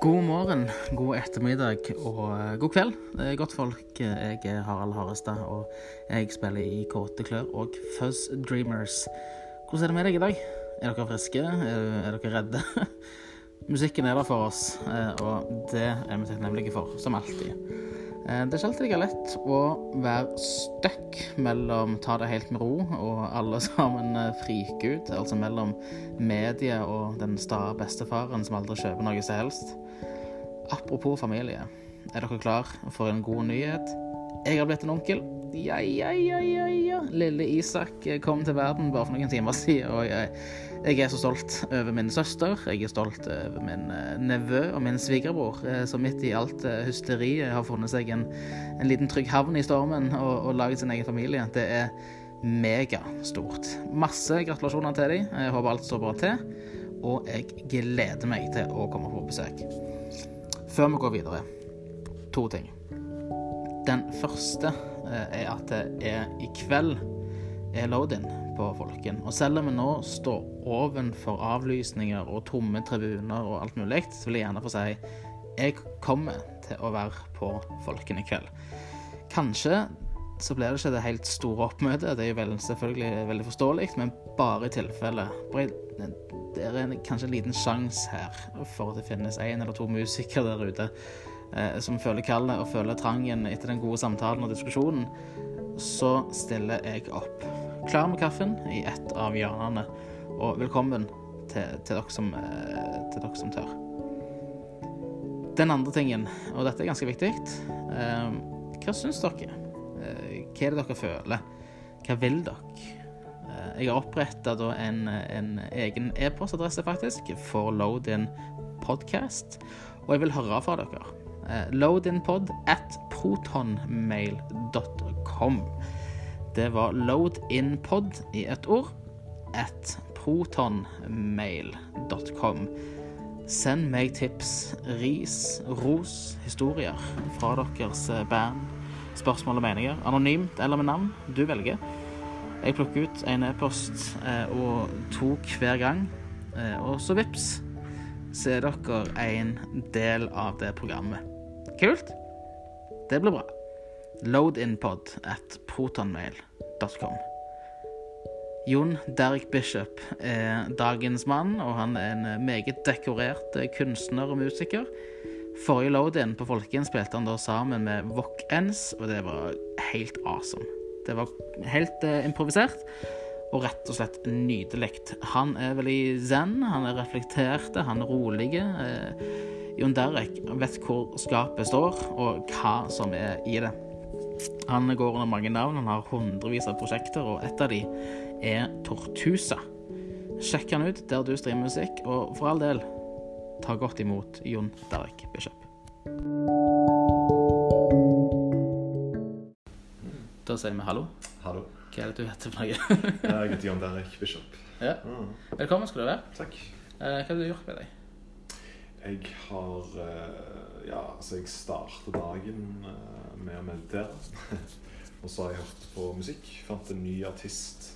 God morgen, god ettermiddag og eh, god kveld. Godt folk. Jeg er Harald Harestad, og jeg spiller i Kåte klør og Fuzz Dreamers. Hvordan er det med deg i dag? Er dere friske? Er, er dere redde? Musikken er der for oss, eh, og det er vi takknemlige for, som alltid. Eh, Det er ikke alltid like lett å være stuck mellom ta det helt med ro og alle sammen eh, frike ut, altså mellom media og den sta bestefaren som aldri kjøper noe som helst. Apropos familie, er dere klar for en god nyhet? Jeg har blitt en onkel. Ja, ja, ja, ja, ja. Lille Isak kom til verden bare for noen timer siden, og jeg, jeg er så stolt over min søster. Jeg er stolt over min eh, nevø og min svigerbror, eh, som midt i alt eh, hysteriet har funnet seg en, en liten trygg havn i stormen og, og laget sin egen familie. Det er megastort. Masse gratulasjoner til dem. Jeg håper alt står bra til. Og jeg gleder meg til å komme på besøk. Før vi går videre, to ting. Den første er at det er i kveld er load-in på Folken. Og selv om vi nå står ovenfor avlysninger og tomme tribuner og alt mulig, så vil jeg gjerne få si jeg kommer til å være på Folken i kveld. Kanskje så blir det ikke det helt store oppmøtet, det er jo vel, selvfølgelig veldig forståelig, men bare i tilfelle. Det er kanskje en liten sjanse her for at det finnes en eller to musikere der ute eh, som føler kallet og føler trangen etter den gode samtalen og diskusjonen, så stiller jeg opp. Klar med kaffen i ett av hjørnene, og velkommen til, til, dere, som, eh, til dere som tør. Den andre tingen, og dette er ganske viktig, eh, hva syns dere? Eh, hva er det dere føler? Hva vil dere? Jeg har oppretta en, en egen e-postadresse, faktisk, for Load-in podcast, og jeg vil høre fra dere. Loadinpod at protonmail.com. Det var loadinpod i ett ord at protonmail.com. Send meg tips, ris, ros, historier fra deres eh, band, spørsmål og meninger. Anonymt eller med navn. Du velger. Jeg plukker ut en e-post eh, og to hver gang. Eh, og så vips, så er dere en del av det programmet. Kult? Det blir bra. Loadinpod at protonmail.com. Jon Derek Bishop er dagens mann, og han er en meget dekorert kunstner og musiker. Forrige load-in på Folken spilte han da sammen med Vok Ens, og det var helt awesome. Det var helt eh, improvisert og rett og slett nydelig. Han er veldig zen, han er reflekterte, han er rolig. Eh, Jon Derek vet hvor skapet står, og hva som er i det. Han går under mange navn, han har hundrevis av prosjekter, og et av de er Tortusa. Sjekk han ut der du streamer musikk, og for all del, ta godt imot Jon Derek Bishop. Da sier vi hallo. Hallo. Hva er det du heter for noe? Jeg heter Jon Derek Bishop. ja. Mm. Velkommen skal du være. Takk. Eh, Hva har du gjort med deg? Jeg har eh, Ja, altså, jeg starter dagen eh, med å meditere. Og så har jeg hørt på musikk. Fant en ny artist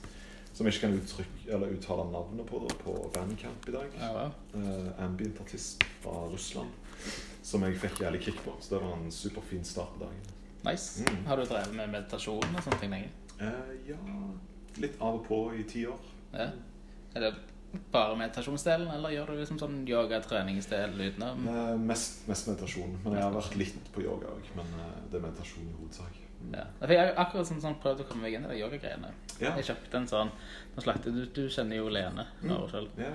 som jeg ikke kan uttrykke, eller uttale navnet på, da, på Bandcamp i dag. Ja, ja. Eh, ambient artist fra Russland. Som jeg fikk jævlig kick på. Så det var en superfin start på dagen. Nice. Mm. Har du drevet med meditasjon og sånne ting lenge? Uh, ja Litt av og på i ti år. Ja. Er det bare meditasjonsdelen, eller gjør du liksom sånn yoga-treningsdel utenom? Eh, mest, mest meditasjon. Men jeg har vært litt på yoga òg. Men eh, det er meditasjon i hovedsak. Mm. Ja. Jeg har akkurat sånn, sånn prøvd å komme meg inn i de yogagreiene. Ja. Jeg kjøpte en sånn nå slakter du, du kjenner jo Lene Mm. selv Ja,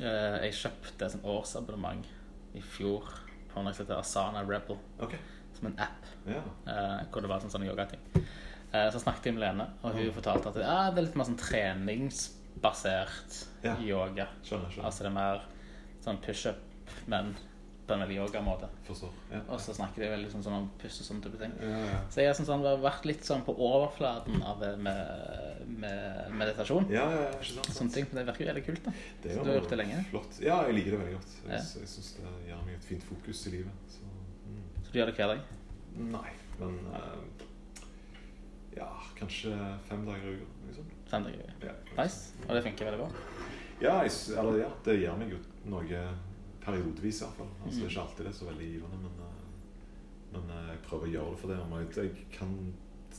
Eh, Jeg kjøpte et sånn årsabonnement i fjor på noe som heter Asana Rebel, Okay. som en app. yeah. eh, hvor det var sånn, sånne yogating. Eh, så snakket jeg med Lene, og hun Mm. fortalte at ja, det er litt mer sånn treningsbasert Ja. yoga. Skjønner. skjønner. Altså det er mer sånn push-up, men på en veldig yogamåte. Ja. Og så snakker de veldig liksom sånn om puss og sånne type ting. Ja, ja. Så jeg har sånn, sånn, vært litt sånn på overflaten av det med, med meditasjon. Ja, ja, ja, sant? Sånne ting, men det virker jo veldig kult. da Det Så du har gjort det lenge? Flott. Ja, jeg liker det veldig godt. Jeg, Ja. syns det gir meg et fint fokus i livet. Så, mm. Så du gjør det hver dag? Nei, men uh, Ja, kanskje fem dager i uka. Liksom. Fem dager? Ja. Nice. Og det funker veldig bra? Ja, jeg, eller, ja, det gir meg jo noe periodevis iallfall. Altså, det er ikke alltid det er så veldig givende, men, eh, men eh, jeg prøver å gjøre det for det. Og jeg kan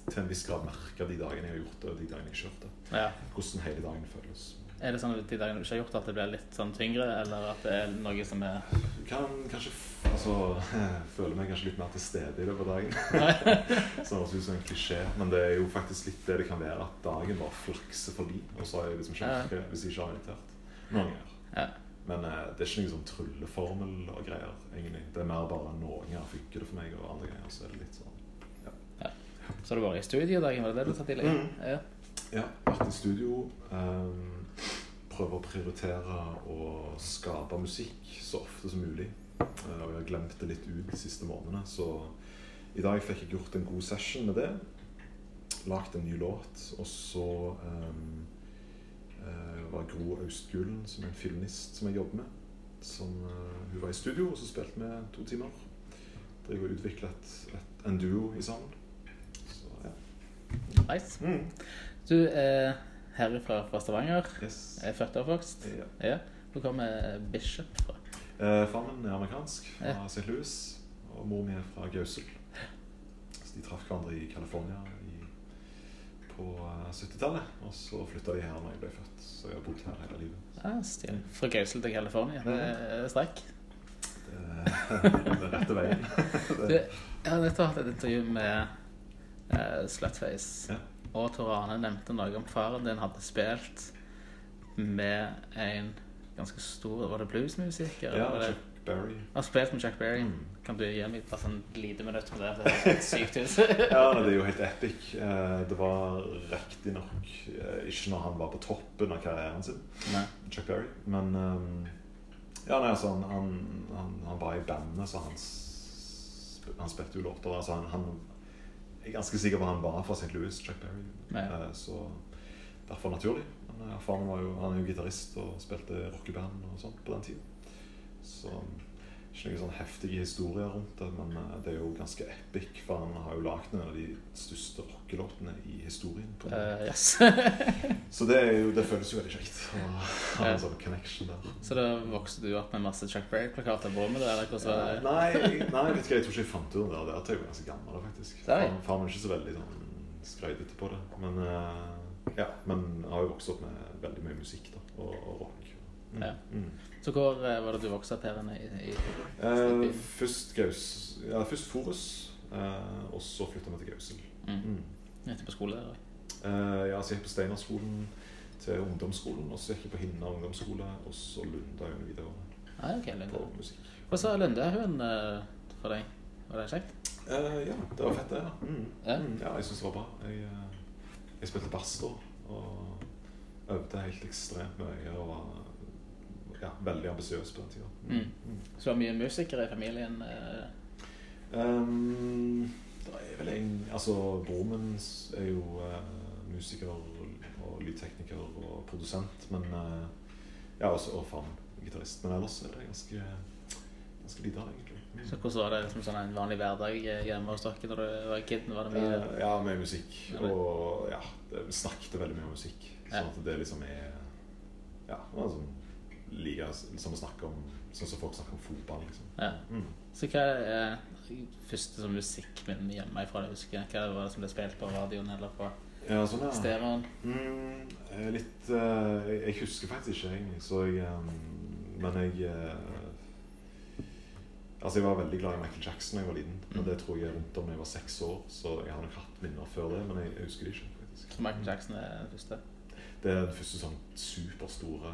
til en viss grad merke de dagene jeg har gjort det, og de dagene jeg ikke har gjort det. Ja. Hvordan hele dagen føles. Er det sånn at de dagene du ikke har gjort at det blir litt sånn tyngre, eller at det er noe som er Du kan kanskje altså, føle meg kanskje litt mer til stede i løpet av dagen. Så høres ut som en klisjé, men det er jo faktisk litt det det kan være. At dagen bare flakser forbi, og så har jeg liksom ikke Ja. hvis jeg ikke har meditert. Noen ganger. Ja. Men eh, det er ikke noen sånn trylleformel og greier, egentlig. Det er mer bare noen ganger funker det for meg, og andre ganger så er det litt sånn Så har du vært i studio i dag, var det det du sa tidlig? Mm. Ja. Ja, vært i studio. Um, prøver å prioritere å skape musikk så ofte som mulig. Uh, og jeg har glemt det litt ut de siste månedene, så i dag fikk jeg gjort en god session med det. Lagt en ny låt, og så um, var Gro Austgulen, som er en filmist som jeg jobber med, som uh, hun var i studio, og så spilte vi to timer. Og utvikler et, et, en duo i sammen. Så ja. Nice. Mm. Du er herifra fra Stavanger. Yes. Er født og oppvokst. Ja. Ja. Hvor kommer Bishop fra? Eh, far min er amerikansk, fra Ja. St. Louis. Og mor mi er fra Gausel. Så de traff hverandre i California i, på eh, 70-tallet. Og så flytta de her når jeg ble født. Så jeg har bodd her hele livet. Ja, stilig. Fra Gausel til California. Det er strekk. Det, det er rette veien. Du, jeg har nettopp hatt et intervju med uh, Slutface. Ja. Og Tor Arne nevnte noe om faren din hadde spilt med en ganske stor Var det bluesmusiker? ja, det- Chuck Berry. Har spilt med Jack Berry. Mm. Kan du gi meg bare sånn lite minutt med det? Det er sykt ut. Ja, det er jo helt epic. Eh, Det var riktignok eh, ikke når han var på toppen av karrieren sin. Nei. Jack Berry. Men ehm, ja, nei, altså, han, han, han, han var i bandet, så han, han spilte jo låter. Altså, han, han, jeg er ganske sikker på at han var fra St. Louis, Chuck Berry. Ja. Eh, så derfor naturlig. Men eh, faren var jo, han er jo gitarist og spilte rockeband og sånt på den tiden. Så ikke noen sånn heftige historier rundt det, men eh, det er jo ganske epic. For han har jo lagd en av de største rockelåtene i historien. På Eh, yes. Så det, jo, det føles jo veldig kjekt å ha en sånn connection der. Så da vokste du opp med masse Chuck Berry-plakater på rommet? Eller hvordan var det? Nei, jeg- nei, vet ikke, jeg tror ikke jeg fant ut det. Der er jeg jo ganske gammel, faktisk. Det faren min er ikke så veldig sånn skreidete på det. Men uh, ja, men jeg har jo vokst opp med veldig mye musikk da, og, og rock. Mm. Ja. Mm. Så hvor eh, var det du vokste opp her I, i, i Eh, først Gaus, ja, først Forus, eh, og så flytta vi til Gausel. mm. Mm. Ute på skole der? Eh, ja, så jeg gikk på Steinerskolen til ungdomsskolen, og så gikk jeg på Hinna ungdomsskole, og så Lunda videregående Ah, okay, Lunde. på musikk. Hvordan sa Lundehuen uh, for deg? Var det kjekt? Eh, ja, det var fett, det. Ja, mm. Ja. Mm, ja jeg syns det var bra. Jeg, eh, jeg spilte bass da, og øvde helt ekstremt mye og var ja, veldig ambisiøs på den tida. Mm. Så det var mye musikere i familien? Uh... Um, det er vel en Altså, broren min er jo uh, musiker og lydtekniker og produsent, men uh, Ja, også, og faren gitarist. Men ellers er det ganske, ganske lite av det, egentlig. Mm. Så hvordan var det liksom sånn en vanlig hverdag hjemme hos dere når du var kid? Var det mye Uh, ja, med musikk. Ja, Og ja, det, vi snakket veldig mye om musikk. Sånn at det liksom er Ja, det var sånn like som å snakke om Sånn som folk snakker om fotball, liksom. Ja. Mm. Så hva er eh, første sånn musikkminne hjemmefra du husker? Hva var det som ble spilt på radioen eller på Ja, sånn, ja. stereoen? Mm, litt eh, jeg, husker faktisk ikke, egentlig. Så jeg eh, Men jeg eh, Altså, jeg var veldig glad i Michael Jackson da jeg var liten. Men Mm. det tror jeg er rundt om jeg var seks år, så jeg har nok hatt minner før det. Men jeg, jeg husker det ikke, faktisk. Så Michael Jackson er den første? Det er den første sånn superstore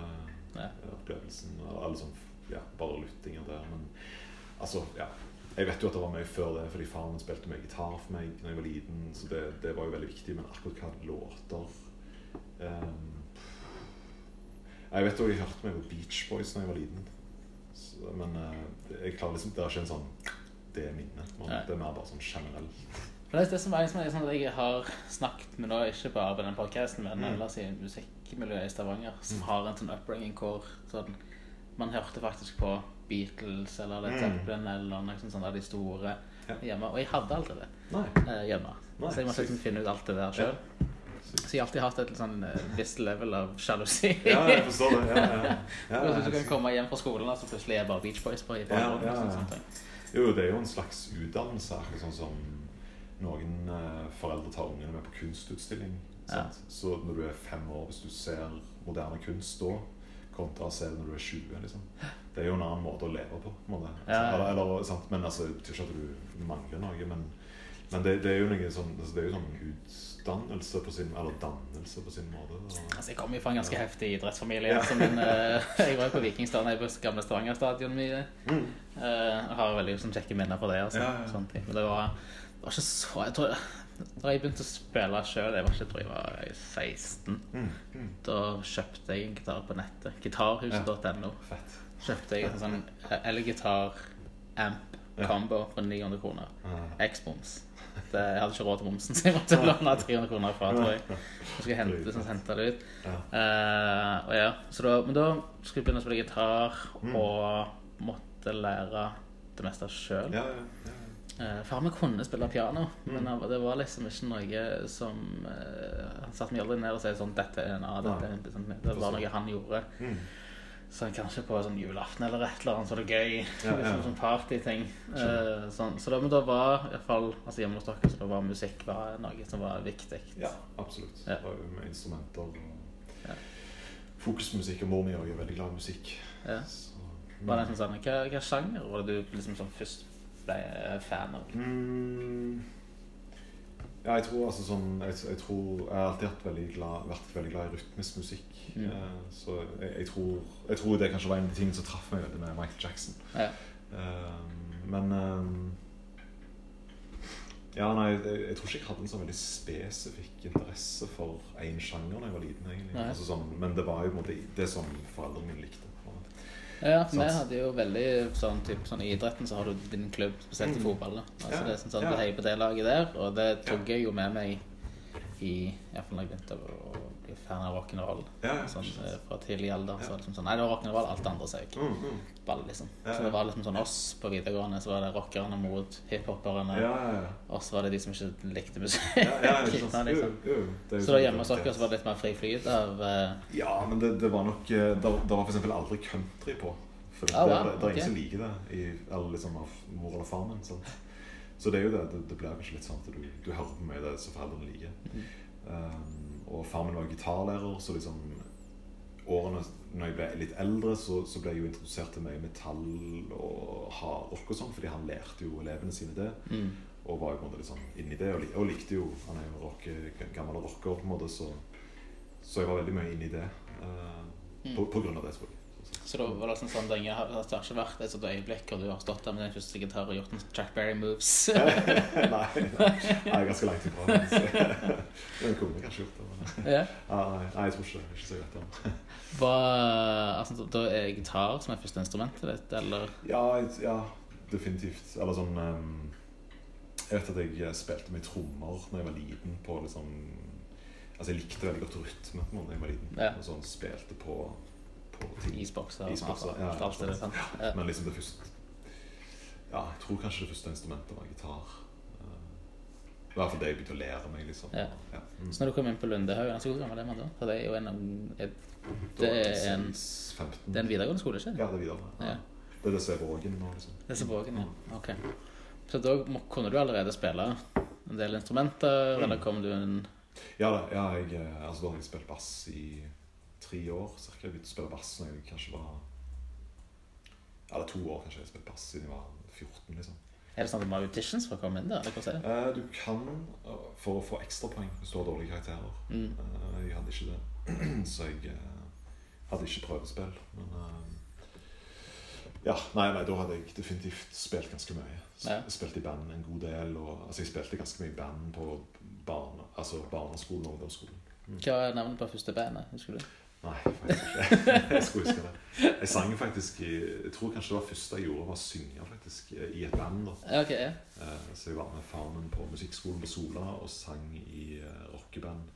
Ja. opplevelsen. Og alle sånn Ja, bare lyttinger der. Men altså, ja. Jeg vet jo at det var mye før det, fordi faren min spilte mye gitar for meg da jeg var liten. Så det, det var jo veldig viktig. Men akkurat hva låter um, Jeg vet jo jeg hørte meg på Beach Boys da jeg var liten. Så, men uh, jeg klarer liksom Det er ikke en sånn Det minnet. Det er mer bare sånn generelt. For det det som er, liksom, sånn at jeg har snakket med nå, ikke bare på den podcasten, men Mm. ellers i musikkmiljøet i Stavanger, som Mm. har en sånn upbringing hvor sånn, man hørte faktisk på Beatles eller Led Mm. Eller noe sånt av de store Ja. hjemme. Og jeg hadde aldri det Nei. eh, hjemme. Nei, så jeg måtte liksom finne ut alt det der sjøl. Så jeg har alltid hatt et sånn eh, visst level av sjalusi. Ja, jeg forstår det. Ja, ja. ja, du ja, kan komme hjem fra skolen, og så plutselig er bare Beach Boys på i Ja, bakgrunnen. ja, og sånne- ja. Jo, det er jo en slags utdannelse. akkurat Sånn som noen eh, foreldre tar ungene med på kunstutstilling. Ja. Så når du er fem år, hvis du ser moderne kunst da, kontra å se det når du er 20 liksom. Det er jo en annen måte å leve på. på. Ja, ja. Eller, eller? Men altså, Det betyr ikke at du mangler noe. Men, men det, det er jo noe sånn altså, Det er jo sånn utdannelse på sin Eller dannelse på sin måte. Og, Altså, jeg kommer jo fra en ganske heftig idrettsfamilie. Ja. Så min, uh, jeg var jo på Vikingstadion, på gamle Stavanger stadion mye. mm. Uh, har veldig sånn, kjekke minner på det. Altså, Ja, ja. Men det var, var ikke så jeg tror, Da jeg begynte å spille sjøl, jeg var ikke, jeg tror jeg var 16, Mm. Mm. da kjøpte jeg en gitar på nettet. Gitarhuset.no. Fett. Kjøpte jeg en sånn elgitar-amp combo for 900 kroner. Ah. X-moms. Jeg hadde ikke råd til momsen, så jeg måtte låne 300 kroner fra, tror jeg. Så skulle hente, sånn, hente det ut. Ja. Eh, og ja, så da, men da skulle jeg begynne å spille gitar Mm. og måtte lære det meste sjøl. Ja, ja, ja. Uh, far min kunne spille piano, Mm. men det var liksom ikke noe som uh, Han satte meg aldri ned og sa sånn Dette er en A, dette er en B. sånn, Det var noe han gjorde. Mm. Så kanskje på sånn julaften eller et eller annet så det gøy. Ja, ja. liksom sånn partyting. Uh, sånn. Så da, men da var i hvert fall altså hjemme hos dere så da var musikk var noe som var viktig. Ja, absolutt. Ja. Det med instrumenter og Ja. fokus på musikk. Og mor mi òg er veldig glad i musikk. Ja. Så, Var det sånn, hva, hva sjanger var det du liksom sånn først ble fan av? Mm. Ja, jeg tror altså sånn Jeg, jeg tror Jeg har alltid veldig glad, vært veldig glad i rytmisk musikk. Mm. Uh, så jeg, tror, jeg tror det kanskje var en av de tingene som traff meg veldig med Michael Jackson. Ja. Uh, men uh, Ja, nei, jeg tror ikke jeg hadde en sånn veldig spesifikk interesse for én sjanger da jeg var liten. egentlig altså sånn, Men det var jo på en måte det som foreldrene mine likte. Ja, for vi hadde jo veldig sånn typ, sånn I idretten så har du din klubb, spesielt i Mm. fotball. da. Altså Ja, det er sånn, sånn ja. Du heier på det laget der, og det tok jeg jo med meg i Iallfall da jeg begynte å fan av rock'n'roll. Ja, ja, Sånn, eh, fra tidlig alder. Så var det liksom sånn, Nei, det var rock'n'roll, alt det andre ikke. Mm, mm. Ball, liksom. Så det var liksom sånn oss på videregående, så var det rockerne mot hiphoperne. Ja, ja, ja. Og så var det de som ikke likte musikk. Ja, Jo, liksom. jo, jo Så da sånn hjemme hos dere var det litt mer fri flyt av uh... Ja, men det, det var nok eh, Det det var eksempel aldri country på. For det, Ah, wow, det, det, er ingen ingen som liker det, i, eller liksom av mor eller far min. Sånn. Så det er jo det. Det, det blir kanskje litt sånn at du, du hører på mye av det som foreldrene liker. Mm. Um, og far min var gitarlærer, så liksom årene når jeg ble litt eldre, så, så ble jeg jo introdusert til mye metall og hardrock og sånn, fordi han lærte jo elevene sine det. mm. Og var jo på en måte litt sånn inni det, og, og likte jo Han er jo rock, gammel rocker, på en måte, så, så jeg var veldig mye inni det. eh, på, på grunn av det, jeg. Så da var det liksom sånn lenge, det har ikke vært et sånt øyeblikk hvor du har stått der med den første gitar og gjort en Jack Berry moves. nei, nei, er ganske langt ifra. men kunne kanskje gjort det, men ja. nei, nei, jeg tror ikke det. Ikke så godt om. Hva, altså, da er gitar som er første instrumentet ditt, eller? Ja, ja, definitivt. Eller sånn um, Jeg vet at jeg eh, spilte med trommer da jeg var liten. på liksom Altså Jeg likte veldig godt rytme da jeg var liten. Ja. Og sånn spilte på. Isbokser Isbokser, ja, alt, alt. Men liksom det første Ja, jeg tror kanskje det første instrumentet var gitar. Eh, i hvert fall det jeg begynte å lære meg. liksom Ja. Ja. Mm. Så når du kom inn på Lundehaugen, altså, hvor gammel er man da? For det er jo en, et, det er en, det er en videregående skole, ikke Ja, det er videregående. Ja. Det er det som er Vågen nå, liksom. Det er vågen, ja. Ok. Så da må, kunne du allerede spille en del instrumenter, Mm. eller kom du en Ja da, ja, jeg, eh, altså, da har jeg spilt bass i tre år cirka. Jeg begynte å spille bass når jeg kanskje var Eller er to år kanskje jeg spilte bass siden jeg var 14, liksom. Er det sånn at du må ha auditions for å komme inn der? eller hva? Eh, du kan, eh, for å få ekstrapoeng hvis du har dårlige karakterer Mm. Eh, Jeg hadde ikke det, så jeg eh, hadde ikke prøvespill. Men eh, ja, nei, nei, da hadde jeg definitivt spilt ganske mye. Ja. Spilt i band en god del. Og, altså, jeg spilte ganske mye band på barne, altså barneskolen og ungdomsskolen. Hva er navnet på første bandet? Husker du? Nei, faktisk ikke. Jeg skulle huske det. Jeg sang faktisk Jeg tror kanskje det var første jeg gjorde, var å synge faktisk i et band. da. Okay, ja. Eh, Så jeg var med faren min på musikkskolen på Sola og sang i uh, rockeband.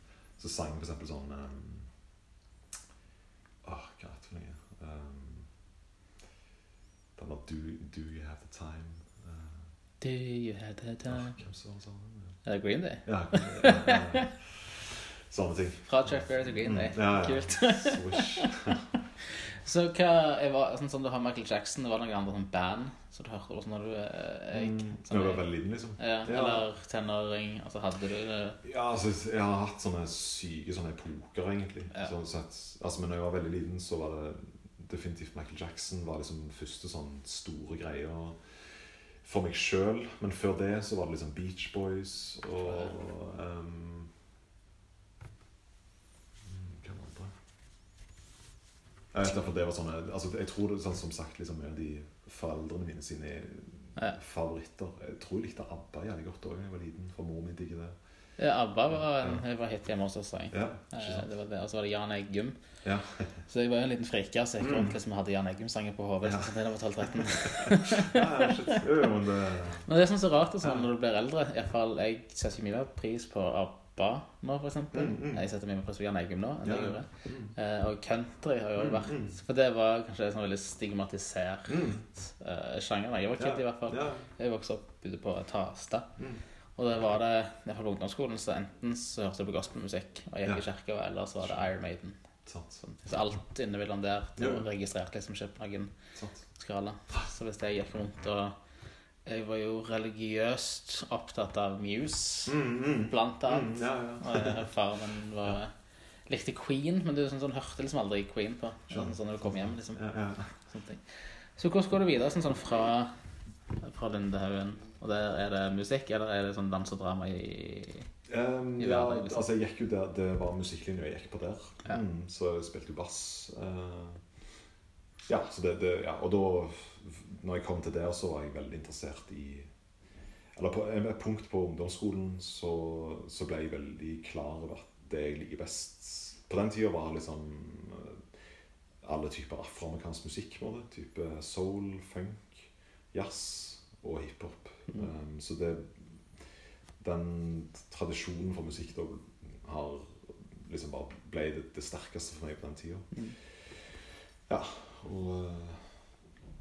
Så sang for eksempel sånn um, Åh, hva er det for noe? Um, den var do, do You Have The Time? Uh, Do you have the time? hvem sånn? Er det Green Day? Ja, ja, ja. Sånne ting. Fra Chuck Berry til Green Day. Mm, ja, ja. Kult. Så hva jeg var, sånn som du har Michael Jackson, det var noen andre sånn band som du hørte på sånn når du eh, gikk? Mm, sånn, var veldig liten, liksom. ja, Ja. Eller tenåring? Altså hadde du det? Ja, altså, jeg har hatt sånne syke sånne epoker, egentlig. Ja. Sånn sett, altså, men når jeg var veldig liten, så var det definitivt Michael Jackson var liksom den første sånn store greia for meg sjøl. Men før det så var det liksom Beach Boys og um, mm, Hva var det? Jeg derfor det var sånne altså, Jeg tror sånn som sagt liksom, de foreldrene mine sine Ja. favoritter. Jeg tror jeg likte ABBA jævlig godt òg da jeg var liten, for mor min digger det. Ja, ABBA var en jeg var hit hjemme hos oss. Ja, Eh, sant? Det var det, Og så var det Jan Eggum. Ja. Så jeg var jo en liten friker så jeg gikk rundt liksom, hadde Jan Eggum-sanger på hodet. Ja. Sånn, det var 12-13. ja, shit. Jo, jo, men det er sånn så rart sånn, når du blir eldre. I hvert fall, Jeg setter mye mer pris på ABBA nå, eksempel. Mm, mm. Jeg setter mye mer pris på Jan Eggum nå enn ja, jeg Ja. gjorde. Mm. Eh, og country har jo Mm, vært mm. For det var kanskje en sånn veldig stigmatisert eh, sjanger da jeg var kid, i hvert fall. Ja. Jeg vokste opp ute på Tasta. Mm. Og det var det, i hvert fall på ungdomsskolen, så enten så hørte jeg på gospelmusikk og jeg gikk i kirka, eller så var det Iron Maiden. Sånn. Så alt inne der, det Ja. var registrert liksom ikke på noen skala. Så hvis jeg gikk rundt og Jeg var jo religiøst opptatt av Muse, Mm, mm. blant Mm, annet. ja, ja. Og jeg- faren min var likte Queen, men du sånn, sånn, hørte liksom aldri Queen på. Sånn, sånn når du kom hjem, liksom. Ja. Så hvordan går det videre sånn, sånn fra, fra Lindehaugen? Og der er det musikk, eller er det sånn dans og drama i Um, I hverdagen, liksom. altså jeg gikk jo der, Det var musikklinja jeg gikk på der. Mm, så jeg spilte jo bass. Uh, ja, så det, det, ja, og da når jeg kom til der, så var jeg veldig interessert i Eller på et punkt på ungdomsskolen så, så ble jeg veldig klar over at det jeg liker best På den tida var liksom eh, alle typer afroamerikansk musikk. på det. Type soul, funk, jazz og hiphop. Mm. Um, så det Den tradisjonen for musikk da har liksom bare ble det, det sterkeste for meg på den tida. Mm. Ja, og eh,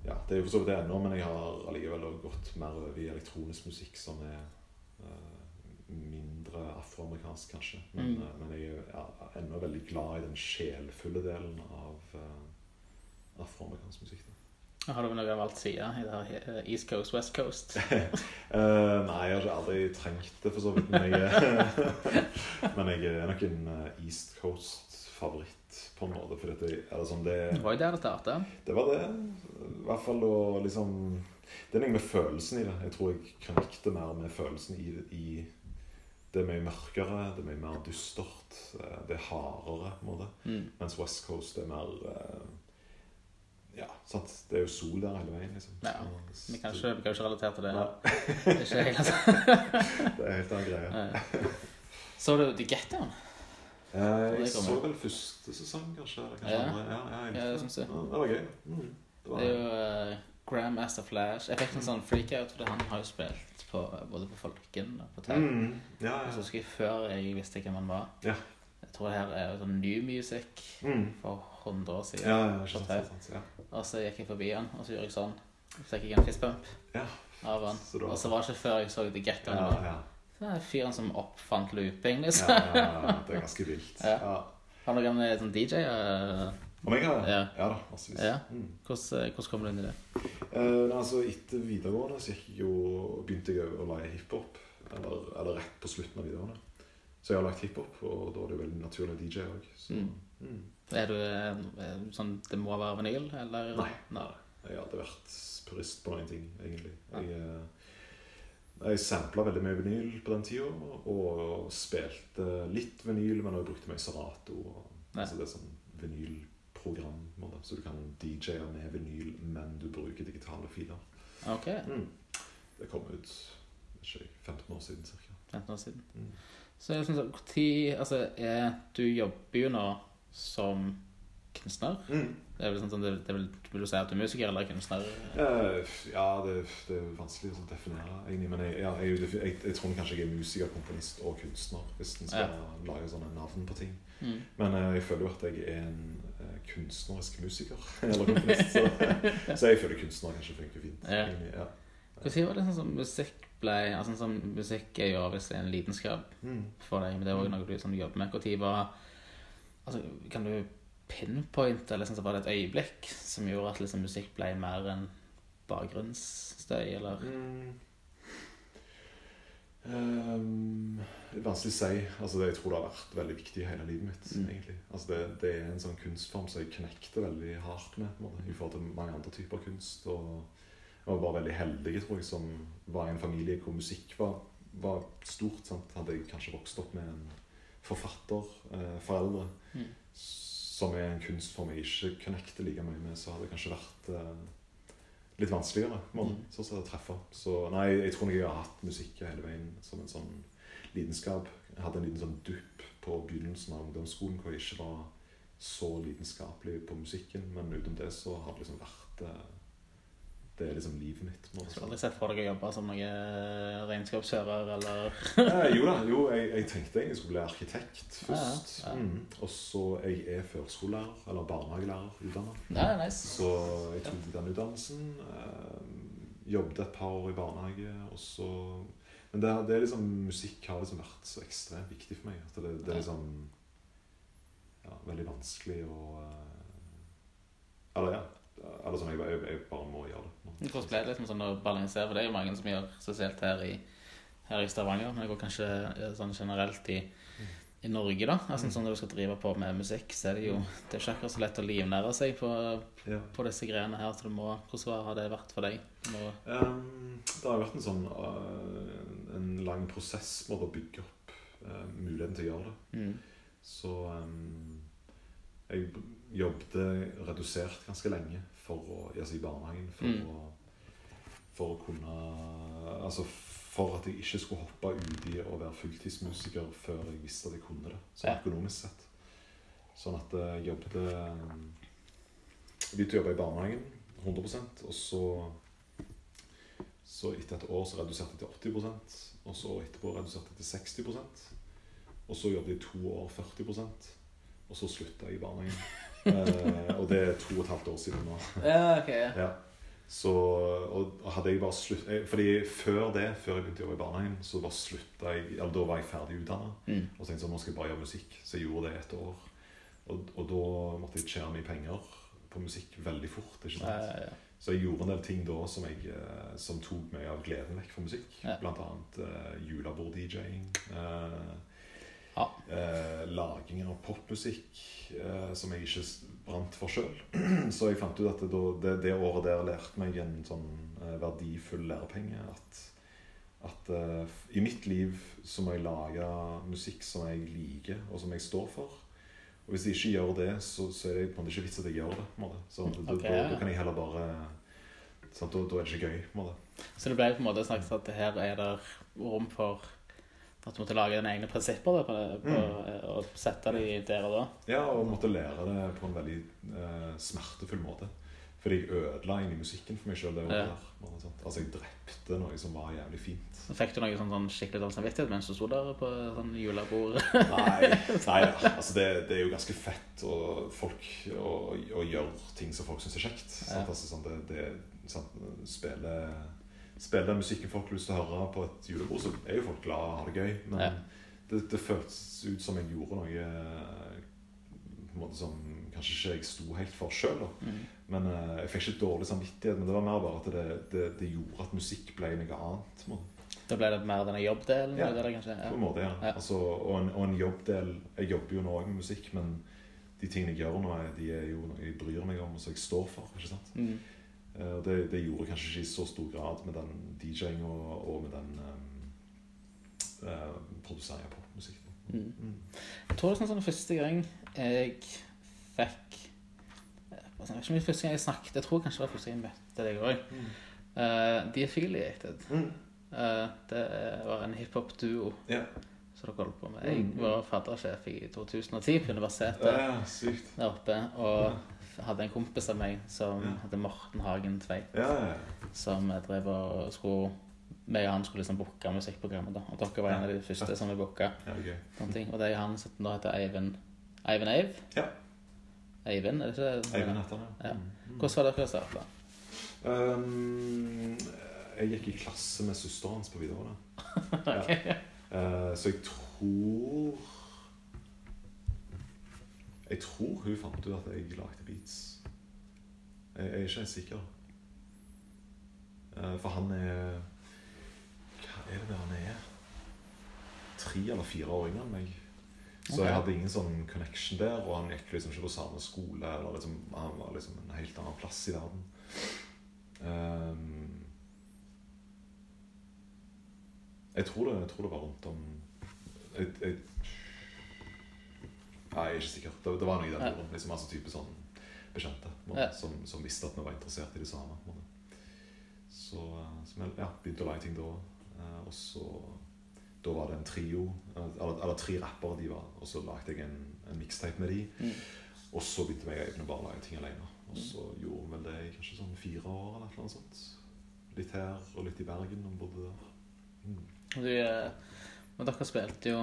ja, Det er jo for så vidt det ennå, men jeg har allikevel gått mer over i elektronisk musikk som er eh, mindre afroamerikansk, kanskje. Men, Mm. eh, men jeg er ja, ennå veldig glad i den sjelfulle delen av uh, afroamerikansk musikk. Da. Har du noe valgt side i det her East Coast, West Coast? uh, nei, jeg har ikke aldri trengt det, for så vidt. Men jeg, men jeg er nok en East East Coast-favoritt, på en måte. For dette, er det det, var jo der det starta. det var det. I hvert fall å liksom Det er noe med følelsen i det. Jeg tror jeg connecter mer med følelsen i, i Det er mye mørkere, det er mye mer dystert. eh, Det er hardere, på en måte. Mm. Mens West Coast er mer eh, Ja, sant. Det er jo sol der hele veien, liksom. Ja, Vi kan ikke, vi kan ikke relatere til det. Nei, det er ikke helt det er helt annen greie. Så du The Get Down? Eh, jeg så vel første sesong, kanskje. Kanskje Ja. andre. Ja, ja, Ja, det syns jeg. Ja, det var gøy. Mm, det var, Det er jo uh, Grandmaster Flash. Jeg fikk en sånn freakout, fordi han har jo spilt på, både på Folken og på TV. mm, ja, Og så husker jeg før jeg visste hvem han var. Ja. Jeg tror det her er sånn new music Mm. for 100 år siden. Ja, ja, sant, sant, sant, ja. Og så gikk jeg forbi han, og så gjorde jeg sånn. Så fikk jeg en fistbump Ja. av han. Og så var det ikke før jeg så The Down. Ja, ja. Det er fyren som oppfant looping, liksom. Ja, ja, ja, det er ganske vilt. Ja. Ja. Har noen sånn DJ? eh, Om jeg har det? Ja. Ja da, massevis. Ja. Mm. Hvordan, eh, hvordan kom du inn i det? Eh, altså, etter videregående så jeg jo, begynte jeg å lage hiphop. Eller, eller rett på slutten av videregående. Så jeg har lagt hiphop, og da er det veldig naturlig DJ òg. Mm. Mm. Er du eh, sånn Det må være vinyl, eller? Nei. Nei. Jeg har aldri vært purist på noen ting, egentlig. Jeg, eh, jeg sampla veldig mye vinyl på den tida, og spilte litt vinyl, men også brukte mye Serato. Altså det er sånn vinylprogram, så du kan DJ-e med vinyl, men du bruker digitale filer. Okay. Mm. Det kom ut ikke, 15 år siden ca. 15 år siden. Mm. Så jeg synes, hvor tid, altså, er, Du jobber jo nå som kunstner. Mm. Det er vel sånn, det, det vil, vil du si at du er musiker eller kunstner? Uh, ja, det, det er vanskelig å definere, egentlig. Men jeg, ja, jeg, jeg, jeg tror kanskje jeg er musiker, komponist og kunstner, hvis en skal lage sånne navn på ting. Mm. Men uh, jeg føler jo at jeg er en uh, kunstnerisk musiker. Eller komponist. Så, så jeg føler kunstner kanskje funker fint. Ja. egentlig, ja. Når var det sånn som musikk ble altså sånn, Musikk er jo obviously en lidenskap Mm. for deg, men det er òg noe du sånn, jobber med. Når var altså, Kan du pinpointe liksom, så var det et øyeblikk som gjorde at liksom, musikk ble mer enn bakgrunnsstøy, eller Mm. um, vanskelig å si. Altså, det, jeg tror det har vært veldig viktig i hele livet mitt. Mm. egentlig. Altså, det, det er en sånn kunstform som jeg knekte veldig hardt med måte, i forhold til mange andre typer kunst. Og jeg var bare veldig heldig, tror jeg, som var i en familie hvor musikk var, var stort. Sant? Hadde jeg kanskje vokst opp med en forfatter, eh, foreldre, Mm. Som er en kunstform jeg ikke connecter like mye med, så hadde det kanskje vært eh, litt vanskeligere måte, Mm. sånn sett å treffe. Så nei, jeg tror jeg har hatt musikk hele veien som en sånn lidenskap. Jeg hadde en liten sånn dupp på begynnelsen av ungdomsskolen hvor jeg ikke var så lidenskapelig på musikken, men utenom det så har det liksom vært eh, Det er liksom livet mitt. Du har aldri sett for deg å jobbe som noen regnskapsfører, eller Eh, jo da, jo, jeg, jeg tenkte jeg skulle bli arkitekt først. Ja, ja. Mm. Og så jeg er førskolelærer, eller barnehagelærer utdannet. Ja, nice. Så jeg tok den utdannelsen. Eh, jobbet et par år i barnehage, og så Men det, det er liksom, musikk har liksom vært så ekstremt viktig for meg. At det, det er liksom ja, veldig vanskelig å eh, Eller ja. Eller sånn, jeg, jeg, jeg bare må gjøre det. Hvordan ble det liksom sånn å balansere? For det er jo mange som gjør spesielt her i, her i Stavanger, men det går kanskje sånn generelt i, i Norge, da. Altså, Mm. sånn Når du skal drive på med musikk, så er det jo det er ikke akkurat så lett å livnære seg på, Ja. på disse greiene her. Så du må, hvordan har det vært for deg? Ehm, det har vært en sånn uh, en lang prosess med å bygge opp uh, muligheten til å gjøre det. mm, Så ehm, jeg jobbet redusert ganske lenge for å, altså i barnehagen for, Mm. å, for å kunne Altså for at jeg ikke skulle hoppe uti å være fulltidsmusiker før jeg visste at jeg kunne det, sånn økonomisk sett. Sånn at jeg jobbet ehm, Begynte å jobbe i barnehagen 100% og så så etter et år så reduserte jeg til 80% og så etterpå reduserte jeg til 60% Og så jobbet jeg i to år 40 og så slutta jeg i barnehagen. eh, og det er to og et halvt år siden nå. ja, ok. Ja. Så, og hadde jeg bare slutt, fordi Før det, før jeg begynte å jobbe i barnehagen, så bare slutta jeg eller Da var jeg ferdig utdanna Mm. og tenkte sånn, nå skal jeg bare gjøre musikk. Så jeg gjorde det et år. Og, og da måtte jeg tjene mye penger på musikk veldig fort. ikke sant? ja, ja. Så jeg gjorde en del ting da som, jeg, eh, som tok meg av gleden vekk fra musikk. Ja. Blant annet uh, julebord-DJ-ing. eh, Ja. eh, laging av popmusikk eh, som jeg ikke brant for sjøl. Så jeg fant ut at det, det, det året der lærte meg en sånn eh, verdifull lærepenge. At, at eh, i mitt liv så må jeg lage musikk som jeg liker, og som jeg står for. Og hvis jeg ikke gjør det, så, så er det på en måte ikke vits at jeg gjør det. Så da, da, da kan jeg heller bare sant? Da, da er det ikke gøy. måte. Så det ble på en måte snakket at her er det rom for at du måtte lage dine egne prinsipper da, på på, Mm. og sette de der og da. Ja, og måtte lære det på en veldig eh, smertefull måte. Fordi jeg ødela inn i musikken for meg sjøl. Ja. Altså, jeg drepte noe som var jævlig fint. Fikk du noe sånn, sånn skikkelig dårlig samvittighet mens du sto der på sånn julebord? Nei, nei altså det, det er jo ganske fett å, folk, å, å gjøre ting som folk syns er kjekt. Ja. Altså, sånn, det, det, sant? Spille, spille musikken folk har lyst til å høre på et julebord, så er jo folk glad og har det gøy. Men Ja. det, det føltes ut som jeg gjorde noe eh, på en måte som kanskje ikke jeg sto helt for sjøl. Mm. Men uh, Jeg fikk ikke dårlig samvittighet, men det var mer bare at det, det, det gjorde at musikk ble noe annet. måte. Da ble det mer denne jobbdelen? Ja. eller det kanskje? På en måte, ja. Ja. Altså, og, en, og en jobbdel Jeg jobber jo nå også med musikk, men de tingene jeg gjør nå, de er jo noe jeg bryr meg om, og som jeg står for. ikke sant? Mm. Eh, Og det, det gjorde jeg kanskje ikke i så stor grad med den DJ-en og, og med den um, uh, produseringen av popmusikk. Mm. Mm. Jeg tror det er sånn første gang jeg fikk Jeg vet ikke om det første gang jeg snakket, jeg tror kanskje det var første gang jeg møtte deg òg. Mm. Uh, De Affiliated. Mm. Uh, det var en hiphop-duo yeah. som dere holdt på med. Jeg Mm. var faddersjef i 2010 på universitetet ja, der oppe. Og hadde en kompis av meg som Ja. heter Morten Hagen Tveit, Ja, ja, som drev og skulle meg og han skulle liksom booke musikkprogrammet. da Og dere var en av de første som vi booka. ting. Og det er han som nå heter Eivind Eivind Eiv? Ja. Eivind, er det ikke det? Eivind heter han, Ja. Mm. Hvordan var det dere starta? Um, jeg gikk i klasse med søsteren hans på videregående. Ok. uh, så jeg tror Jeg tror hun fant ut at jeg lagde beats. Jeg, jeg er ikke helt sikker. Eh, for han er Hva er det han er? Tre eller fire år yngre enn meg. Så jeg hadde ingen sånn connection der, og han gikk liksom ikke på samme skole. Eller liksom, han var liksom en helt annen plass i verden. Um, jeg, tror det, jeg tror det var rundt om jeg, jeg, Nei, jeg er ikke sikker. Det, det var noe i den Ja. turen. Liksom, altså type sånn bekjente på Ja. som, som visste at vi var interessert i det samme. Så, eh, så vi ja, begynte å lage ting da. Eh, og så Da var det en trio, eh, eller, eller tre rappere de var, og så lagde jeg en, en mixtape med de. Mm. Og så begynte jeg og bare å bare lage ting alene. Og så gjorde vi vel det i kanskje sånn fire år eller annet sånt. Litt her og litt i Bergen, og bodde der. Mm. Du, men dere spilte jo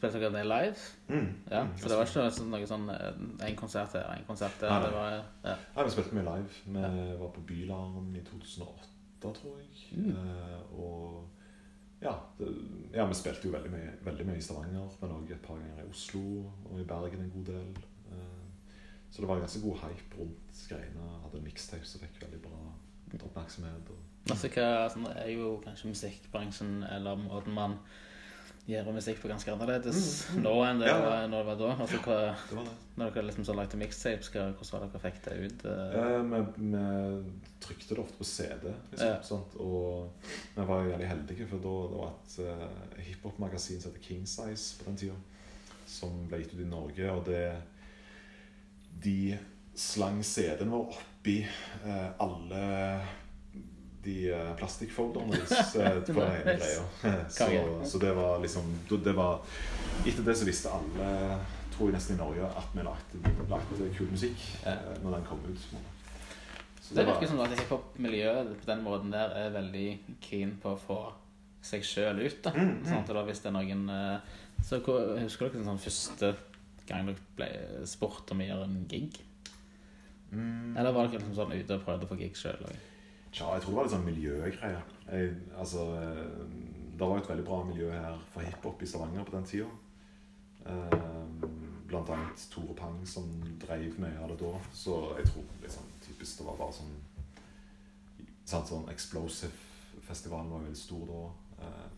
Spilte dere det live? Mm. Ja, Mm. så det var ikke sånn, noe sånn eh, en konsert her, en konsert der. Nei, var, ja. Nei, vi spilte mye live. Vi var på Bylarm i 2008, tror jeg. Mm. Eh, og ja, det, ja, vi spilte jo veldig mye, veldig mye i Stavanger, men òg et par ganger i Oslo og i Bergen en god del. Eh, så det var ganske god hype rundt greiene. Hadde en mixtape som fikk veldig bra oppmerksomhet. Og, Altså, hva, sånn, er jo kanskje musikkbransjen eller måten man gjør musikk på ganske annerledes Mm, mm. nå enn det Ja, ja. var, når det var da. Altså, hva, det var det. når dere liksom så lagde mixtapes, hvordan var dere fikk det ut? eh? Eh, vi, vi trykte det ofte på CD, liksom, Ja. og vi var jo jævlig heldige, for da det var et uh, hiphop-magasin som heter King Size på den tida, som ble gitt ut i Norge, og det De slang CD-en vår oppi eh, alle de uh, plastikkfolderne deres eh, på den ene greia. så, så det var liksom det var, Etter det så visste alle, tror jeg nesten i Norge, at vi lagde, lagde kul musikk eh, når den kom ut. Så Det det virker som at hiphop-miljøet på den måten der er veldig keen på å få seg sjøl ut. da. Mm, mm. Sånn at da hvis det er noen Så Husker dere den sånn første gang dere ble spurt om å gjøre en gig? Mm. Eller var dere liksom sånn ute og prøvde å få gig sjøl? Tja, jeg tror det var litt sånn miljøgreier. Altså, eh, det var jo et veldig bra miljø her for hiphop i Stavanger på den tida. Eh, blant annet Tore Pang som drev mye av det da. Så jeg tror liksom, typisk det var bare sånn sant, sånn Explosive-festivalen var jo veldig stor da. Eh,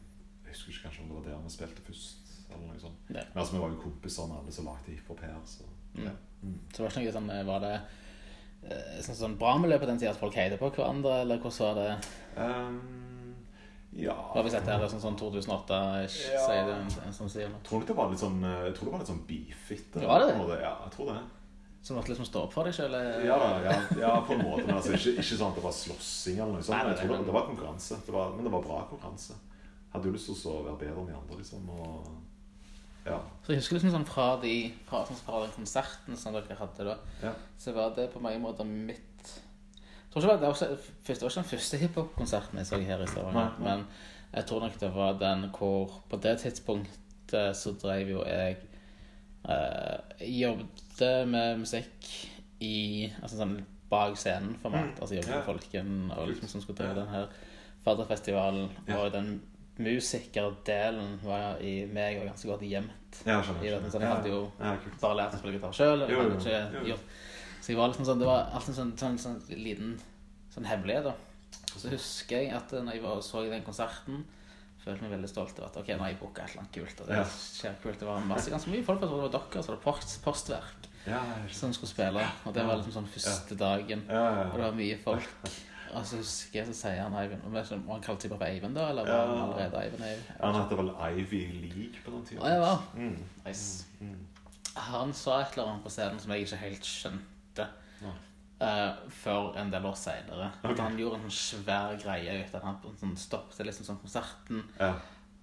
jeg husker ikke kanskje om det var der vi spilte først. eller noe sånt. Nei. Men altså, vi var jo kompiser med alle som lagde hiphop her. Så, Mm. ja. Mm. Så var det ikke noe sånn Var det sånn, sånn bra miljø på den tida at folk heide på hverandre, eller hvordan var det? Um, ja Har vi sett det sånn, sånn 2008-ish, Ja. sier du en, som sier noe? Tror det var litt sånn eh, Jeg tror det var litt sånn beefete. Var det det? Ja, jeg tror det. Du måtte liksom stå opp for deg sjøl? Ja, ja, ja, på en måte. Men altså, ikke, ikke sånn at det var slåssing eller noe sånt. Nei, nei, Jeg tror det, det var konkurranse. Det var, men det var bra konkurranse. Hadde jo lyst til å være bedre enn de andre, liksom. Og ja. Så jeg husker liksom sånn fra, de, fra, sånn fra den konserten som dere hadde da, ja. så var det på mange måter mitt Jeg tror ikke det var, det var, også, det var ikke den første hiphop-konserten jeg så her i Stavanger, men jeg tror nok det var den hvor På det tidspunktet så drev jo jeg eh, Jobbet med musikk i Altså sånn bak scenen-format. Mm, Altså jobbet med Folken og liksom som skulle drive den her Faderfestivalen. Og den musikerdelen var i meg var ganske godt gjemt. ja jeg skjønner. Skjønner. sånn, jeg hadde jo ja, ja, bare lært å spille gitar sjøl. Så jeg var liksom sånn, det var alltid en sånn, sånn, sånn liten sånn hemmelighet. da. Så husker jeg at når jeg var så den konserten, følte meg veldig stolt over at ok, nå har jeg booka et eller annet kult. Og det skjer kult. Det var masse, ganske mye folk. Jeg tror det var dere, så var det post, Postverk Ja, som skulle spille. Og det var liksom sånn første dagen. Og det var mye folk. Og så husker jeg så sier han Eivind ikke om Han kalte seg bare for Eivind da, eller var han allerede Eivind? Jeg, Han heter vel Ivy League på den tida. Å, ja. Mm. Nice. Mm. Han sa et eller annet på scenen som jeg ikke helt skjønte Ja. Uh, før en del år seinere. Okay. At han gjorde en sånn svær greie ut av at han sånn, stoppet liksom sånn konserten. Ja.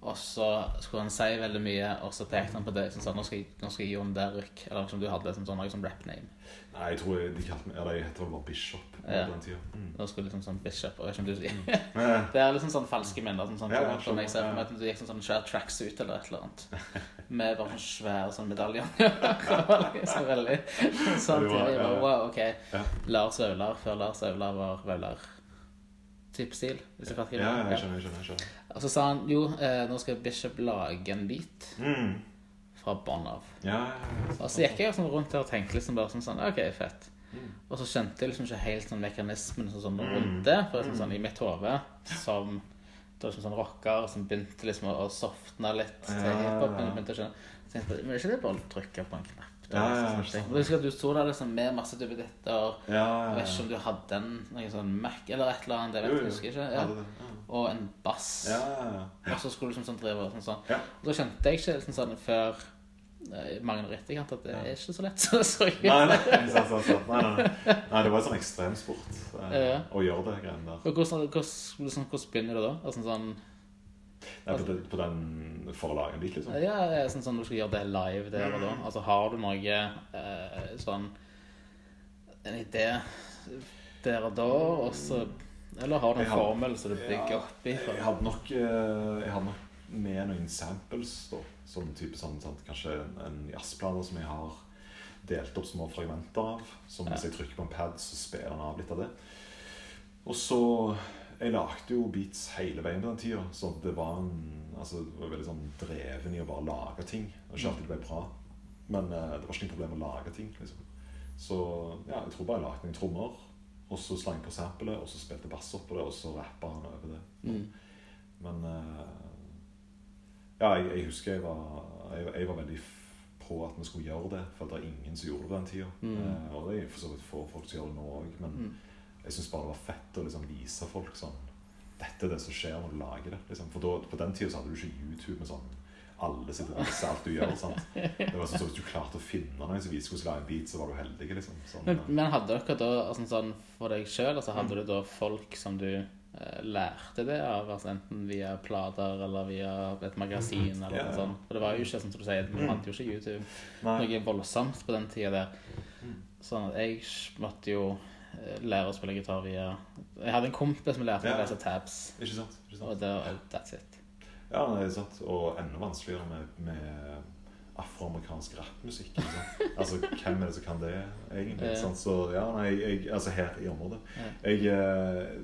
Og så skulle han si veldig mye, og så pekte han på det sånn, sånn, nå, skal jeg, nå skal jeg Jon Derrick Eller som du hadde som sånn, sånn rap name. Nei, jeg tror de kalte meg Eller jeg heter vel bare Bishop på Ja. den tida. Mm. Skulle liksom sånn Bishop og jeg ikke om du sier Mm. Det er liksom sånn falske minner. Sånn, sånn, Ja, for, sånn, meg ser jeg for skjønner, meg at du gikk sånn, sånn svær tracksuit eller et eller annet. Med bare sånn svære sånn medaljer. så veldig sånn var- ja, bare. Wow, ok. Ja. Lars Vaular før Lars Vaular var Vaular. type stil. Hvis du fatter hva ja, jeg skjønner. jeg skjønner, jeg skjønner. Og så sa han jo, eh, nå skal Bishop lage en beat Mm. fra bånn av. Ja. Og så gikk jeg sånn rundt der og tenkte liksom bare sånn, sånn OK, fett. Og så skjønte jeg liksom ikke helt sånn mekanismen sånn, sånn rundt det. For sånn sånn i mitt hode som det var liksom sånn rocker som begynte liksom å, å softe litt til Ja, hiphop. ja. Men jeg begynte å skjønne så tenkte jeg, Men er ikke det bare å trykke på en knapp? Da, Ja, ja, liksom ja, sant. Jeg husker at du sto der liksom med masse duppeditter. ja, Jeg ja, vet ikke om du hadde en noen sånn Mac eller et eller annet. Jeg vet, Jo, jeg jo. husker ikke. Ja, Ja. det, det. Og en bass. ja, ja, ja. Og så skulle du liksom sånn drive og sånn sånn. Ja. Og så skjønte jeg ikke liksom sånn før mange år etter at det er ikke så lett så så ut. Nei, nei, nei, nei, nei. det var en sånn ekstremsport eh, Ja. å gjøre det greiene der. Og hvordan, hvordan, liksom, hvordan begynner du da? Altså, sånn, Nei, på, den- på den for å lage en beat, liksom. ja, ja, sånn, sånn du skal gjøre det live der og da. Altså, har du noe eh, sånn En idé der og da, og så Eller har du en Jeg formel som du bygger opp i? Jeg hadde nok, eh, jeg hadde nok med noen samples, da. Sånn type sånn, sant? Kanskje en, en jazzplate som jeg har delt opp små fragmenter av. Som hvis jeg trykker på en pad, så spiller den av litt av det. Og så Jeg lagde jo beats hele veien på den tida. Så det var en Altså, det var veldig sånn dreven i å bare lage ting. Og ikke alltid det ble bra. Men eh, det var ikke noe problem å lage ting. liksom. Så ja, jeg tror bare jeg lagde noen trommer. Og så slang på samplet, og så spilte bass oppå det, og så rappa han over det. Mm. Men eh, Ja, jeg, jeg husker jeg var, jeg, jeg var veldig på at vi skulle gjøre det, for det er ingen som gjorde det på den tida. Mm. Eh, og det er for så vidt få folk som gjør det nå òg, men Mm. jeg syns bare det var fett å liksom vise folk sånn Dette er det som skjer når du lager det. Liksom. For da, på den tida så hadde du ikke YouTube med sånn alle sitter og viser alt du gjør. sant? Det var sånn, så Hvis du klarte å finne noen som viste hvordan lage en beat, så var du heldig. liksom. Sånn, Men, eh, men hadde dere da altså, sånn, for deg sjøl, altså, hadde du da folk som du lærte det av? Altså, enten via plater eller via et magasin eller Ja, noe sånt? For det var jo ikke som du sier, vi fant hadde jo ikke YouTube. Noe voldsomt på den tida der. Mm. Sånn at jeg måtte jo eh, lære å spille gitar via Jeg hadde en kompis som lærte meg å lese tabs, Ikke sant? Ikke sant? og det var that's it. Ja, det er sant. Og enda vanskeligere med, med afroamerikansk rappmusikk. Altså, hvem er det som kan det, egentlig? Så ja, nei, jeg, altså her i området. Jeg eh,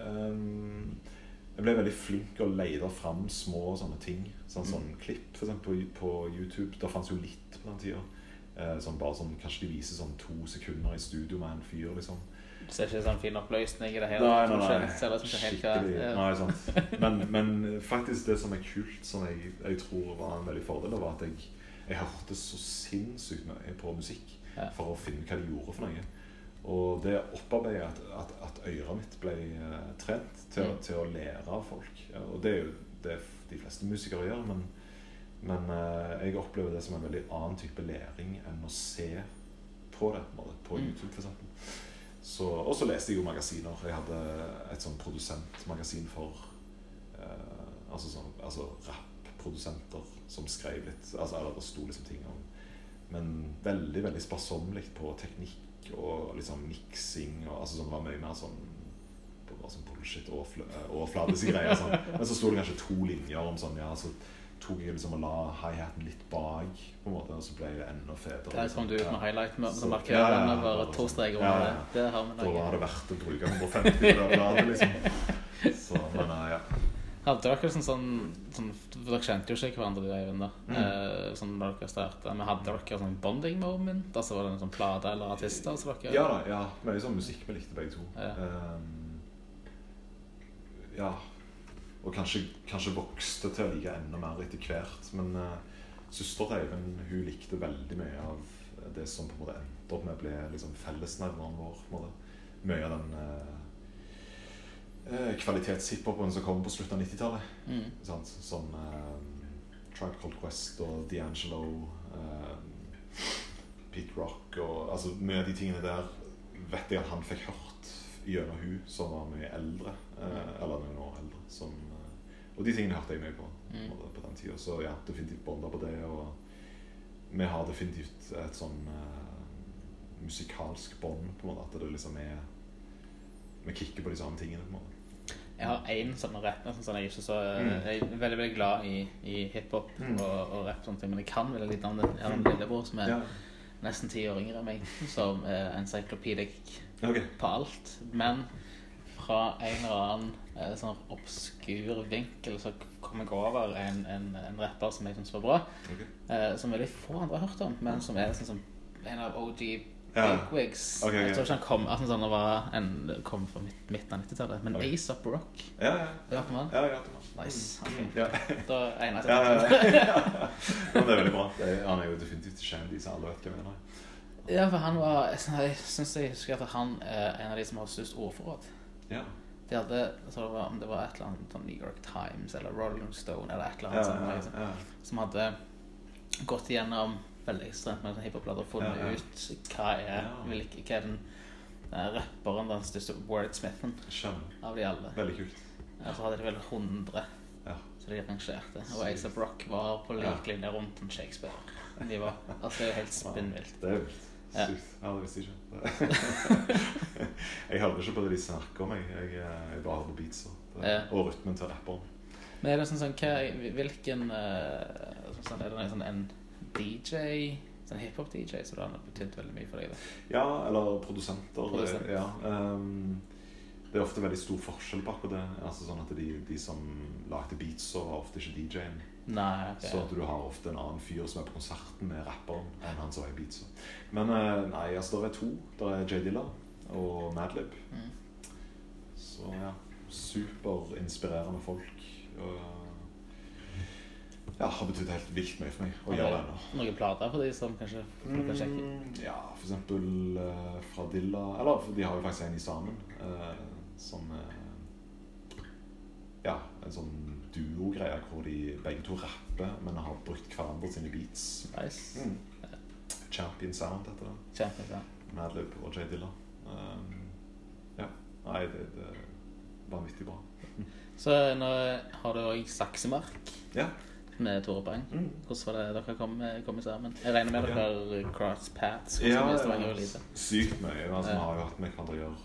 Jeg ble veldig flink å lete fram små sånne ting. Sånn, Mm. sånn klipp for eksempel, på, på YouTube. Det fantes jo litt på den tida. Eh, sånn, bare sånn, kanskje de viser sånn to sekunder i studio med en fyr, liksom. Du det er ikke sånn fin oppløsning i det hele Nei, nei, nei. Selv, ut som hva Skikkelig. ja. Nei, sant. Men, men faktisk det som er kult, som jeg, jeg tror var en veldig fordel, var at jeg, jeg hørte så sinnssykt mye på musikk Ja. for å finne hva de gjorde for noe. Og det opparbeidet at, at, at øret mitt ble eh, trent til, Mm. til å lære av folk. Og det er jo det de fleste musikere gjør, men, men eh, jeg opplever det som en veldig annen type læring enn å se på det på Mm. YouTube, for eksempel. Så, og så leste jeg jo magasiner. Jeg hadde et sånn produsentmagasin for eh, altså, sånn, altså rapprodusenter som skrev litt altså, Eller det sto liksom ting om Men veldig veldig sparsommelig på teknikk og liksom miksing. Og, altså, sånn, det var mye mer sånn var sånn bullshit overfl- overfladiske greier. Sånn. Men så sto det kanskje to linjer om sånn Ja, så tok jeg liksom og la high-haten litt bak, på en måte, og så ble det enda fetere. Der kom liksom. du ut med highlight med, ja, over bare to sånn. streker under ja, det. ja. Det har vi Da var det verdt å bruke 150 på det bladet, liksom. Så, men eh, ja. det var akkurat sånn, sånn, sånn for Dere kjente jo ikke hverandre, du Eivind. da Mm. eh, Sånn da dere starta. Men hadde dere sånn bonding moment? Altså Var det en sånn plate eller artister? Altså, dere, Ja da, ja. Mye sånn musikk vi likte begge to. Ja. Um, ja. Og kanskje, kanskje vokste til å like enda mer etter hvert. Men uh, søster til Eivind hun likte veldig mye av det som på en måte endte opp med å bli liksom, fellesnevneren vår. Mye av den uh, kvalitetshiphopen som kom på slutten av 90-tallet. Mm. Sånn Som um, Tribe Called Quest og D'Angelo, uh, Pete Rock og altså, Mye av de tingene der vet jeg at han fikk hørt gjennom hun som var mye eldre. eh, eller noen år eldre. Som, eh, og de tingene hørte jeg mye på Mm. måte, på den tida. Så ja, definitivt bånda på det. Og vi har definitivt et sånn eh, musikalsk bånd, på en måte. At det liksom er Vi kicker på de samme tingene. på en måte. Jeg har én sånn rapp sånn, jeg, så, Mm. jeg er veldig veldig glad i, i hiphop Mm. og, og rapp, ting, men jeg kan veldig lite om det. Jeg har en lillebror som er Ja. nesten ti år yngre enn meg, som er encyclopedic okay. på alt. Men fra en eller annen eh, sånn obskur vinkel så kom jeg over en, en, en rapper som jeg syns var bra. Okay. Eh, som veldig få andre har hørt om, men som er sånn som en av OG Ja. bigwigs. Okay, ok. Jeg tror ikke han kom, at han var en, kom fra midt, midten av 90-tallet. Men Ok. ASAP Rock Ja, ja. Ja, om han. Nice. Okay. ok. Ja. Da egner jeg Ja, seg ja, ja. Det er veldig bra. Er, han er jo definitivt kjendis, alle vet hvem han er. Ja, for han var Jeg syns jeg husker at han er en av de som har størst ordforråd. Ja. De hadde, jeg tror det var, Om det var et eller annet sånn New York Times eller Rolling Stone eller et eller Ja, annet sånt, ja, liksom, ja. som hadde gått igjennom veldig ekstremt med sånn hiphop-plater og funnet Ja, ja. ut hva er, hvilke, hva er den uh, rapperen, den største wordsmithen av de alle. Veldig kult. Ja, så hadde de vel 100 Ja. så de rangerte. Og ASAP Rock var på lik linje rundt en Shakespeare. De var, altså Det er jo helt spinnvilt. Det er. Ja. Sykt. Ja, det visste jeg ikke. jeg hører ikke på det de snakker om, jeg. Jeg, jeg bare hører på beats Ja. Og rytmen til rapperen. Men er det sånn, sånn hva, Hvilken eh, sånn, Er det en sånn en DJ Sånn hiphop-DJ så det har betydd veldig mye for deg? da Ja, eller produsenter. Produsent. Ja. Um, det er ofte veldig stor forskjell på akkurat det. Altså sånn at de, de som lagde beats, var ofte ikke DJ-en. Nei, ok. Så at du har ofte en annen fyr som er på konserten med rapperen, enn han som er i beatsa. Men eh, nei, altså det er to. Det er J Dilla og Madlib. Mm. Så ja, superinspirerende folk. Og, ja, har betydd helt vilt mye for meg gjøre du det ennå. Noen plater for de som kanskje kan sjekke? Mm, ja, for eksempel uh, fra Dilla Eller for de har jo faktisk en i sammen. uh, som uh, Ja, en sånn duo-greie hvor de begge to rapper, men har brukt hverandre sine beats. Nice. Mm. Champion Sound heter det. Champion Sound. Madlib og J Dilla. Um, ja. Nei, det, det er vanvittig bra. Så nå har du òg Saksemark Ja. Med Tore Bang. Mm. Hvordan var det dere kom, kom sammen? Jeg regner med Ja. dere cross paths. Ja, Ja, ja, ja. Sykt mye. Altså, Vi Ja. har jo hatt med hverandre å gjøre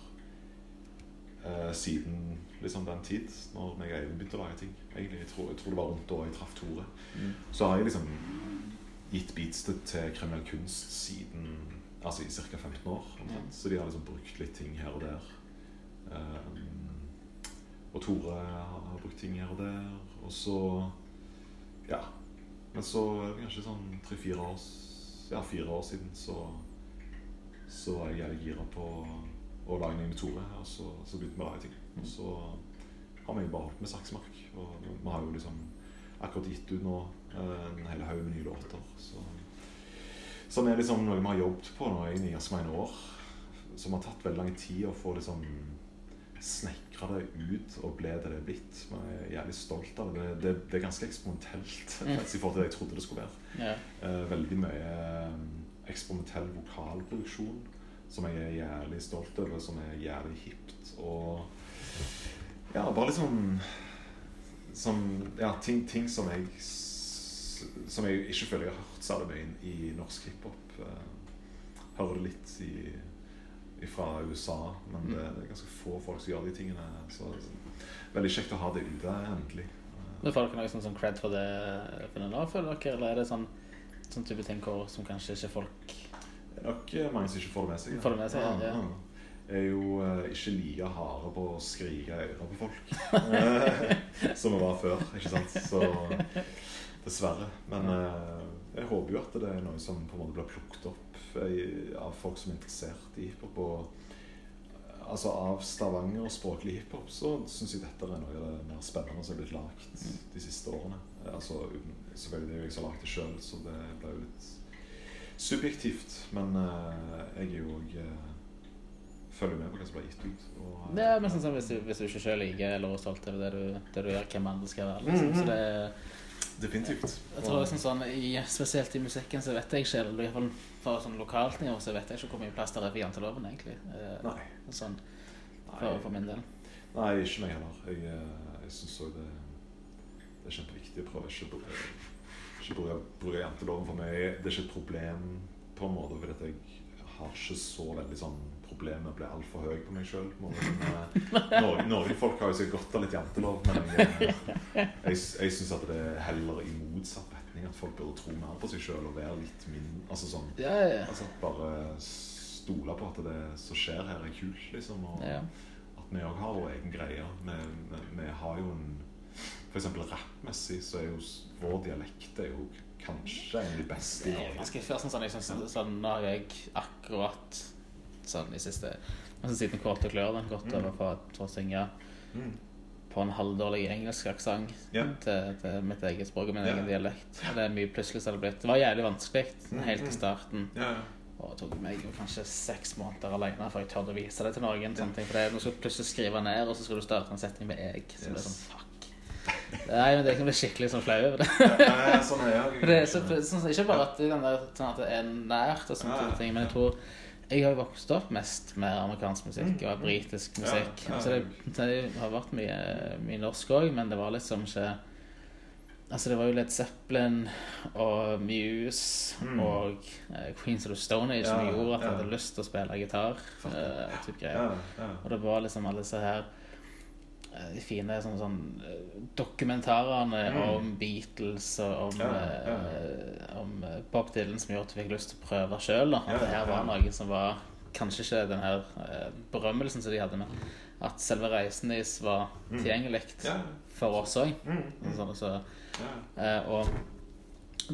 eh, siden liksom den tid, når jeg og begynte å lage ting. Egentlig, jeg, tror, jeg tror det var rundt da jeg traff Tore. Mm. Så har jeg liksom gitt beats til, til kriminell kunst siden Altså i ca. 15 år. omtrent. Så de har liksom brukt litt ting her og der. Um, og Tore har brukt ting her og der. Og så Ja. Men så kanskje sånn tre-fire år Ja, år siden så Så var jeg jævlig gira på å lage noe med Tore, og så, så begynte vi å lage ting. Og så har vi bare holdt med Saksmark. Og vi har jo liksom akkurat gitt ut nå eh, en hel haug med nye låter. Så, som er liksom noe vi har jobbet på nå egentlig i ganske mange år. Som har tatt veldig lang tid å få liksom snekra det ut og ble det det er blitt. Jeg er jævlig stolt av det. Det, det, er ganske eksperimentelt Mm. faktisk, i forhold til det jeg trodde det skulle være. Yeah. Veldig mye eh, eksperimentell vokalproduksjon som jeg er jævlig stolt over, som er jævlig hipt. Og ja, bare liksom som, ja, ting, ting som jeg Som jeg ikke føler jeg har hørt særlig mye i norsk hiphop. Eh, hører det litt i, fra USA, men det, det er ganske få folk som gjør de tingene. Så, veldig kjekt å ha det ute, endelig. Eh, Men Får dere noe sånn, sånn cred for det, for det nå, føler dere? Eller er det sånn, sånn type ting som kanskje ikke folk Det er nok eh, mange som ikke får det med seg. Får det med seg, ja, ja. Jeg er jo eh, ikke like harde på å skrike i øret på folk eh, som vi var før, ikke sant? Så dessverre. Men eh, jeg håper jo at det er noe som på en måte blir plukket opp eh, av folk som er interessert i hiphop. Og eh, altså av Stavanger og språklig hiphop så syns jeg dette er noe av det mer spennende som er blitt lagd de siste årene. Eh, Altså, uten- selvfølgelig det er jo jeg som har lagd det sjøl, så det ble jo litt subjektivt. Men uh, jeg er jo òg følger med på hva som blir gitt ut. Og, eh, Det er mest sånn hvis du, hvis du ikke selv liker eller er stolt over det du, det du gjør, hvem andre skal være. Liksom. Mhm. Så det er Definitivt. Jeg tror liksom sånn, i, Spesielt i musikken så vet jeg ikke eller i hvert fall For sånn lokalt nivå så vet jeg ikke hvor mye plass det er for janteloven, egentlig. Eh, Nei. Sånn, for, for min del. nei, ikke meg heller. Jeg, eh, jeg syns òg det, det er kjempeviktig å prøve ikke å bruke, bruke, janteloven for meg. Det er ikke et problem på en måte, fordi jeg har ikke så veldig sånn problem ble altfor høy på meg sjøl. Noen, noen folk har jo sikkert godt av litt jantelov, men jeg, eh, jeg, jeg syns at det er heller i motsatt retning. At folk burde tro mer på seg sjøl og være litt min Altså sånn Ja, ja. Altså Bare stole på at det som skjer her, er kult, liksom. Og Ja. at vi òg har vår egen greie. Vi, vi, vi har jo en eksempel rappmessig så er jo vår dialekt er jo kanskje en av de beste i Norge. Jeg skal først sånn, jeg synes, sånn, Nå har jeg akkurat sånn i siste altså Siden og klør den Mm. over på å synge Mm. på en halvdårlig engelsk aksent yeah. til, til mitt eget språk og min yeah. egen dialekt. Og det er mye plutselig så det blitt Det var jævlig vanskelig Mm, helt til i starten. Ja, ja. Og det tok meg kanskje seks måneder alene før jeg tørde å vise det til noen. Sånne ting. For det er, Nå skal du plutselig skrive ned, og så skal du starte en setning med 'eg'. Så blir det Yes. sånn fuck. Nei, men det kan bli skikkelig sånn flau over det. Nei, sånn er jeg. For det er så, sånn, ikke bare at, den der, sånn at det er nært, og sånne Ja, ja, ting, men jeg tror jeg har jo vokst opp mest med amerikansk musikk og britisk musikk. Ja, ja. Altså det, det har vært mye, mye norsk òg, men det var liksom ikke Altså Det var jo Led Zeppelin og Muse Mm. og uh, Queens of the Stone Age som Ja, gjorde at jeg hadde lyst til å spille gitar. Uh, typ greier. Ja, ja. Og det var liksom alle disse her eh, de fine sånn, sånn eh, dokumentarene Mm. om Beatles og om, Ja, eh, ja. om eh, Bob Dylan som gjorde at du fikk lyst til å prøve sjøl. At det her var noe som var Kanskje ikke den her eh, berømmelsen som de hadde, men at selve reisen deres var Mm. tilgjengelig for oss òg. Mm. Sånn, så, eh, og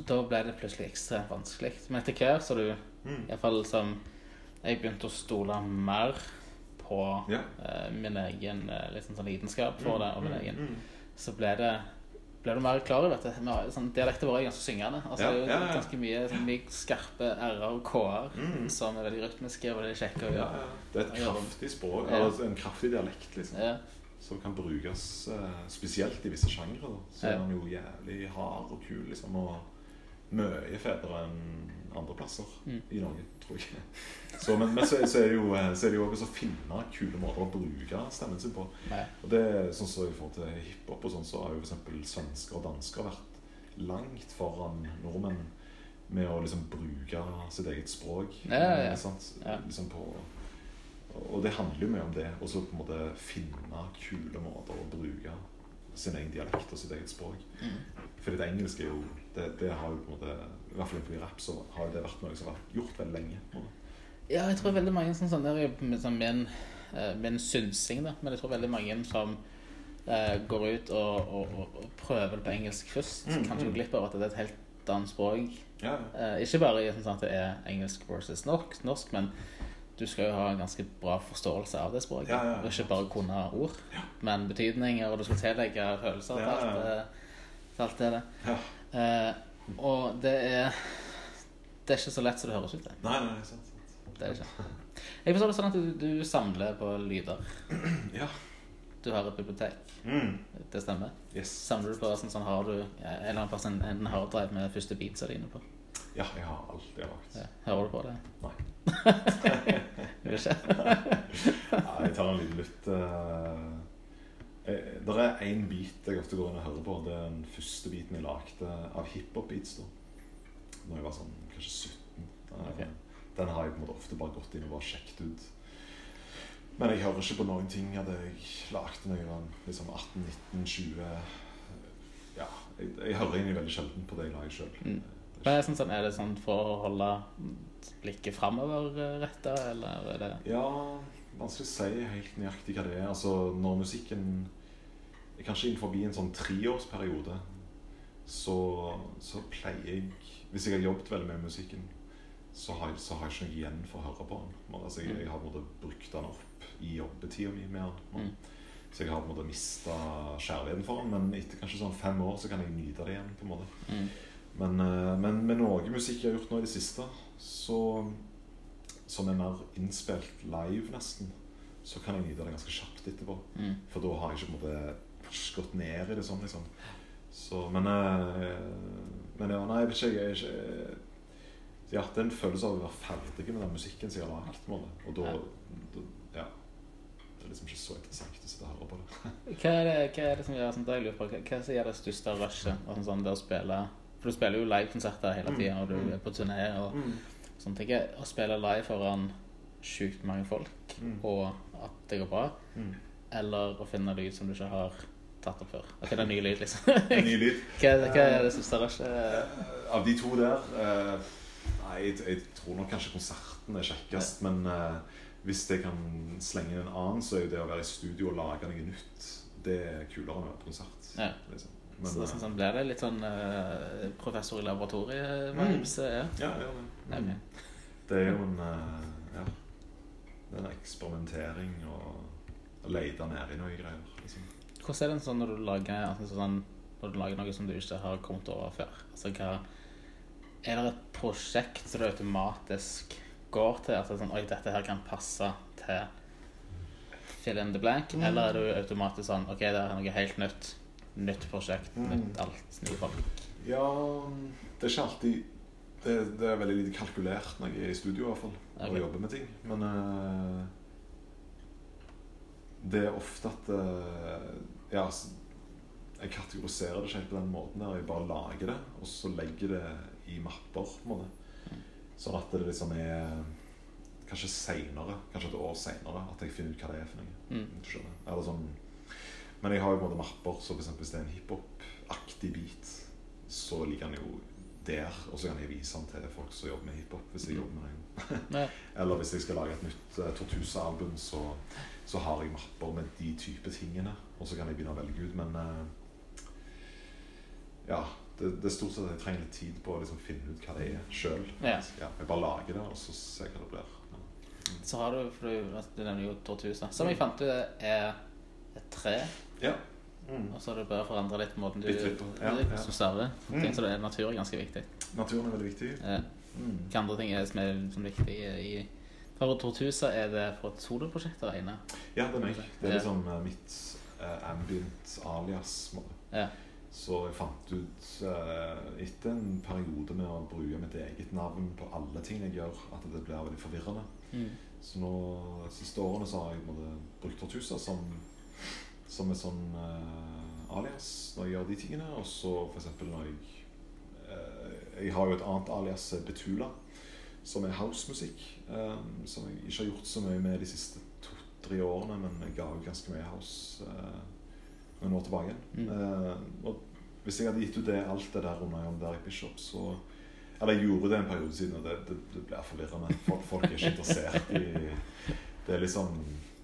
da ble det plutselig ekstremt vanskelig. Men etter hvert så du Mm. Iallfall som jeg begynte å stole mer på Ja. uh, min egen liksom sånn lidenskap for det, og min Mm, egen, mm. så ble det ble du mer klar over dette? sånn, dialekten vår er ganske syngende. Altså, Ja, det er jo ja, ja. ganske mye, sånn, mye skarpe r-er og k-er Mm. som er veldig rytmiske og veldig kjekke. å Ja, ja. Det er et kraftig språk, altså en kraftig dialekt, liksom. Ja. Som kan brukes uh, spesielt i visse sjangre. Så er den jo jævlig hard og kul, liksom. Og mye fetere enn andre plasser Mm. i Norge, tror jeg. Så, men men så, så er det jo eh, så er det jo også å finne kule måter å bruke stemmen sin på. Og det sånn så I forhold til hiphop og sånn, så har jo eksempel svensker og dansker vært langt foran nordmenn med å liksom bruke sitt eget språk. Ja, ja, ja. eh? Ja. Liksom på, og det handler jo mye om det. Og så på en måte finne kule måter å bruke sin egen dialekt og sitt eget språk. Mm. Fordi det engelske er jo det, det har jo på en måte I hvert fall innenfor rap så har jo det vært noe som har vært gjort veldig lenge. Ja, jeg tror veldig mange sånn, sånn der er med, med, en, eh, med en synsing, da. Men jeg tror veldig mange som eh, går ut og, og, og, prøver det på engelsk først, Mm, kanskje mm. glipper av at det er et helt annet språk. Ja, ja. Eh, ikke bare i sånn at det er engelsk versus norsk, norsk, men du skal jo ha en ganske bra forståelse av det språket. Ja. Og ikke bare kunne ord, men betydninger, og du skal tillegge følelser til alt, til alt det. der. Og det er Det er ikke så lett som det høres ut. Det, Nei, nei, sant. sant. det er det ikke. Jeg forstår det sånn at du, du samler på lyder. Ja. Du har et bibliotek. Mm. Det stemmer. Yes. Samler du på sånn, sånn har du ja, en eller annen plass en, en harddrive med første beatsa dine på? Ja, jeg har alt jeg har lagt. Ja. Hører du på det? Nei. Gjør ikke? nei, jeg tar en liten lytt. Uh, det er én beat jeg ofte går inn og hører på. Det er den første beaten jeg lagde av hiphop-beats. da Når jeg var sånn kanskje 17. Okay. Den har jeg på en måte ofte bare gått inn og bare sjekket ut. Men jeg hører ikke på noen ting av det jeg lagde da jeg var liksom 18, 19, 20 Ja, jeg, jeg hører egentlig veldig sjelden på det jeg lager sjøl. Mm. Men er, sånn, er det sånn for å holde blikket framover retta, eller er det Ja, vanskelig å si helt nøyaktig hva det er. Altså, når musikken er kanskje innenfor en sånn treårsperiode, så, så pleier jeg Hvis jeg har jobbet veldig med musikken, så har, så har jeg ikke noe igjen for å høre på den. Men, Altså, jeg, jeg har måte brukt den opp i jobbetida mi med den. Mm. Så jeg har på en måte mista kjærligheten for den, men etter kanskje sånn fem år så kan jeg nyte det igjen. på en måte. mm. Men, eh, men med noe musikk jeg har gjort nå i det siste, så, som er mer innspilt live, nesten, så kan jeg nyte det ganske kjapt etterpå. Mm. For da har jeg ikke på en måte gått ned i det sånn, liksom. Så, men, eh, men ja, nei, jeg vet ikke, jeg ikke Ja, det er en følelse av å være ferdig med den musikken som jeg har lagd. Og da, da Ja. Det er liksom ikke så interessant å sitte og høre på det. Hva er det, hva er det som gjør sånn, jeg lurer på, hva, som gjør det største rushet? Sånn, sånn, det å spille For du spiller jo livekonserter hele Mm. tida, og du er på turné og sånne jeg, Å spille live foran sjukt mange folk, Mm. og at det går bra, Mm. eller å finne lyd som du ikke har tatt opp før. Ok, det er ny lyd, liksom. En ny lyd. hva, hva er det største rushet? Eh, Av de to der uh, Nei, jeg, jeg tror nok kanskje konserten er kjekkest. Men, uh, hvis jeg kan slenge inn en annen, så er jo det å være i studio og lage noe nytt Det er kulere enn å være på konsert. Ja. Liksom. Så det er eh, sånn, sånn, blir det litt sånn uh, professor i laboratoriet-vibes? Ja. ja, ja, det. Det er Mm. Det er jo en uh, Ja. Det er en eksperimentering og lete ned i noe greier. Liksom. Hvordan er det sånn når du lager, altså sånn, når du lager noe som du ikke har kommet over før? Altså, hva, er det et prosjekt som du automatisk går til? Altså sånn, Oi, dette her kan passe til fill in the blank? Mm. Eller er du automatisk sånn Ok, det er noe helt nytt. Nytt prosjekt, Mm. nytt alt, nye folk. Ja Det er ikke alltid Det, det er veldig lite kalkulert når jeg er i studio, i hvert fall. Og jobber med ting. Men uh, det er ofte at uh, Ja, s- jeg kategoriserer det ikke helt på den måten der. Jeg bare lager det, og så legger det i mapper. måte. Sånn at det liksom er Kanskje seinere, kanskje et år seinere, at jeg finner ut hva det er for noe. Mm. Eller sånn Men jeg har jo både mapper, så for hvis det er en hiphop-aktig beat, så ligger den jo der, og så kan jeg vise den til folk som jobber med hiphop, hvis jeg jobber med den. Eller hvis jeg skal lage et nytt uh, Tortusa-album, så, så har jeg mapper med de type tingene, og så kan jeg begynne å velge ut, men uh, ja, det, det er stort sett at jeg trenger litt tid på å liksom finne ut hva det er sjøl. Ja. jeg bare lager det, og så ser jeg hva det blir. Ja. Så har du, for du, du nevner jo Tortusa, som jeg fant ut er et tre. Ja. Mm. Og så har du bare forandra litt måten du ja, ja. som staver. Mm. Så det er natur er ganske viktig. Naturen er veldig viktig. Ja. Mm. Hvilke andre ting er som er som er viktig i For Tortusa er det for et soloprosjekt å regne? Ja, det er meg. Det er liksom eh, mitt uh, ambient alias. Ja. Så jeg fant ut uh, etter en periode med å bruke mitt eget navn på alle ting jeg gjør, at det blir veldig forvirrende. Mm. Så nå de siste årene så har jeg brukt Tortusa som, som et sånn uh, alias når jeg gjør de tingene. Og så eksempel når jeg uh, Jeg har jo et annet alias, eh, Betula, som er housemusikk. Um, som jeg ikke har gjort så mye med de siste to-tre årene, men jeg ga jo ganske mye house uh, noen år tilbake. Mm. Uh, hvis jeg hadde gitt ut det, alt det der under John Derek Bishop, så Eller jeg gjorde det en periode siden, og det, det, det blir forvirrende. Folk, folk er ikke interessert i Det er liksom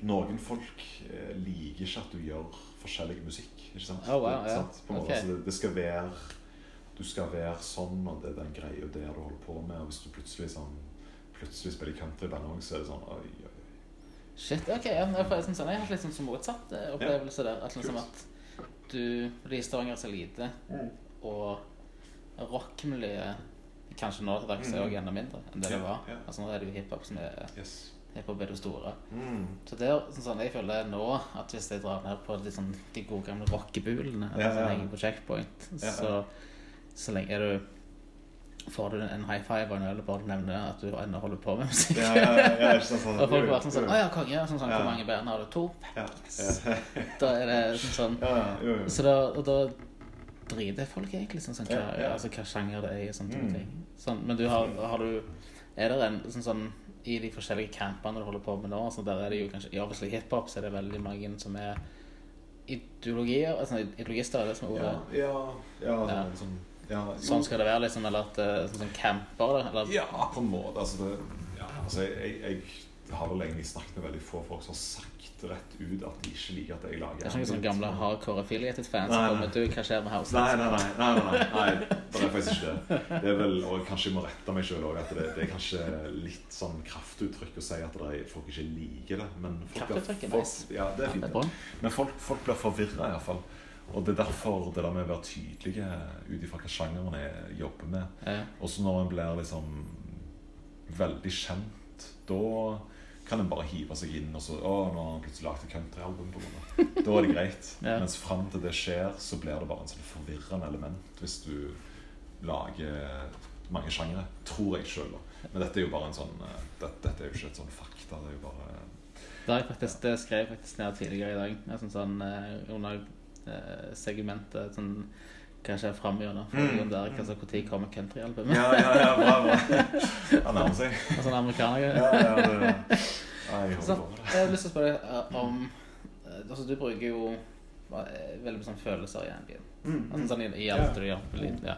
Noen folk eh, liker ikke at du gjør forskjellig musikk. Ikke sant? Oh, wow, det, ja. sant? På en måte. okay. Altså, det, det skal være Du skal være sånn, og det er den greia der du holder på med. Og hvis du plutselig sånn Plutselig spiller countryband òg, så er det sånn Oi, oi, oi. Shit, ok, ja, men jeg, sånn, sånn, jeg har hatt litt sånn som motsatt eh, opplevelse der. At liksom at du blir Stavanger er så lite, og rockmiljøet kanskje nå til dags er Mm. også enda mindre enn det det var. ja. Altså Nå er det jo hiphop som er Yes. Hiphop på Bedo store. Mm. Så det er sånn, sånn jeg føler nå at hvis jeg drar ned på de, sånn, de gode gamle rockebulene Ja, som ja. henger på checkpoint, Ja, så så lenge er du Får du en high five og en øl bare nevner at du ennå holder på med musikk. Ja, ja, sånn. Og folk bare sånn sånn. Å ja, konge. Sånn, sånn. Hvor mange band har du? To? Yes. ja. Da er det sånn sånn Ja, ja, jo, jo. Så da, og da driter folk egentlig sånn, sånn hva, Ja, ja. Altså, hva sjanger det er i sånne Mm. ting. Sånn, men du har, har du Er det en sånn sånn I de forskjellige campene du holder på med nå, altså, der er det jo kanskje I obviously hiphop så er det veldig mange som er ideologier Altså ideologister, er det som er ordet? ja, ja, Ja. sånn, liksom, ja. Sånn skal det være, liksom? Eller at er sånn, sånn camper? Eller Ja, på en måte. Altså, det, ja, altså jeg, jeg, jeg har vel egentlig snakket med veldig få folk som har sagt rett ut at de ikke liker at jeg lager Det er ikke noen sånne gamle hardcore affiliated fans Nei, som kommer Du, hva skjer med House? Nei, nei, nei. nei, nei, nei, det er faktisk ikke det. Det er vel, og Kanskje jeg må rette meg sjøl òg, det, det er kanskje litt sånn kraftuttrykk å si at det folk ikke liker det. Men folk, blir- folk, ja, det er Det er. Men folk, folk blir forvirra, iallfall. Og det er derfor det der med å være tydelige ut ifra hva sjangeren jeg jobber med. Ja. Også når en blir liksom veldig kjent, da kan en bare hive seg inn og så Å, nå har han plutselig lagd et countryalbum. Da er det greit. Ja. Mens fram til det skjer, så blir det bare en sånn forvirrende element hvis du lager mange sjangere. Tror jeg sjøl, da. Men dette er jo bare en sånn eh, dette, dette er jo ikke et sånn fakta. Det er jo bare Det, har jeg faktisk, det skrev jeg faktisk ned tidligere i dag. Sånn, sånn eh, under eh, segmentet sånn, Hva skjer framover? Mm. Mm. Der, altså, Når kommer countryalbumet? Ja, ja, ja, bra, bra. Han nærmer seg. Og sånn amerikaner Ja, ja, det Nei, jeg Så, jeg har lyst til å spørre deg eh, om eh, Altså, du bruker jo eh, veldig mye sånn følelser i ambien. Mm, Altså, sånn, i, i alt du gjør. på Ja.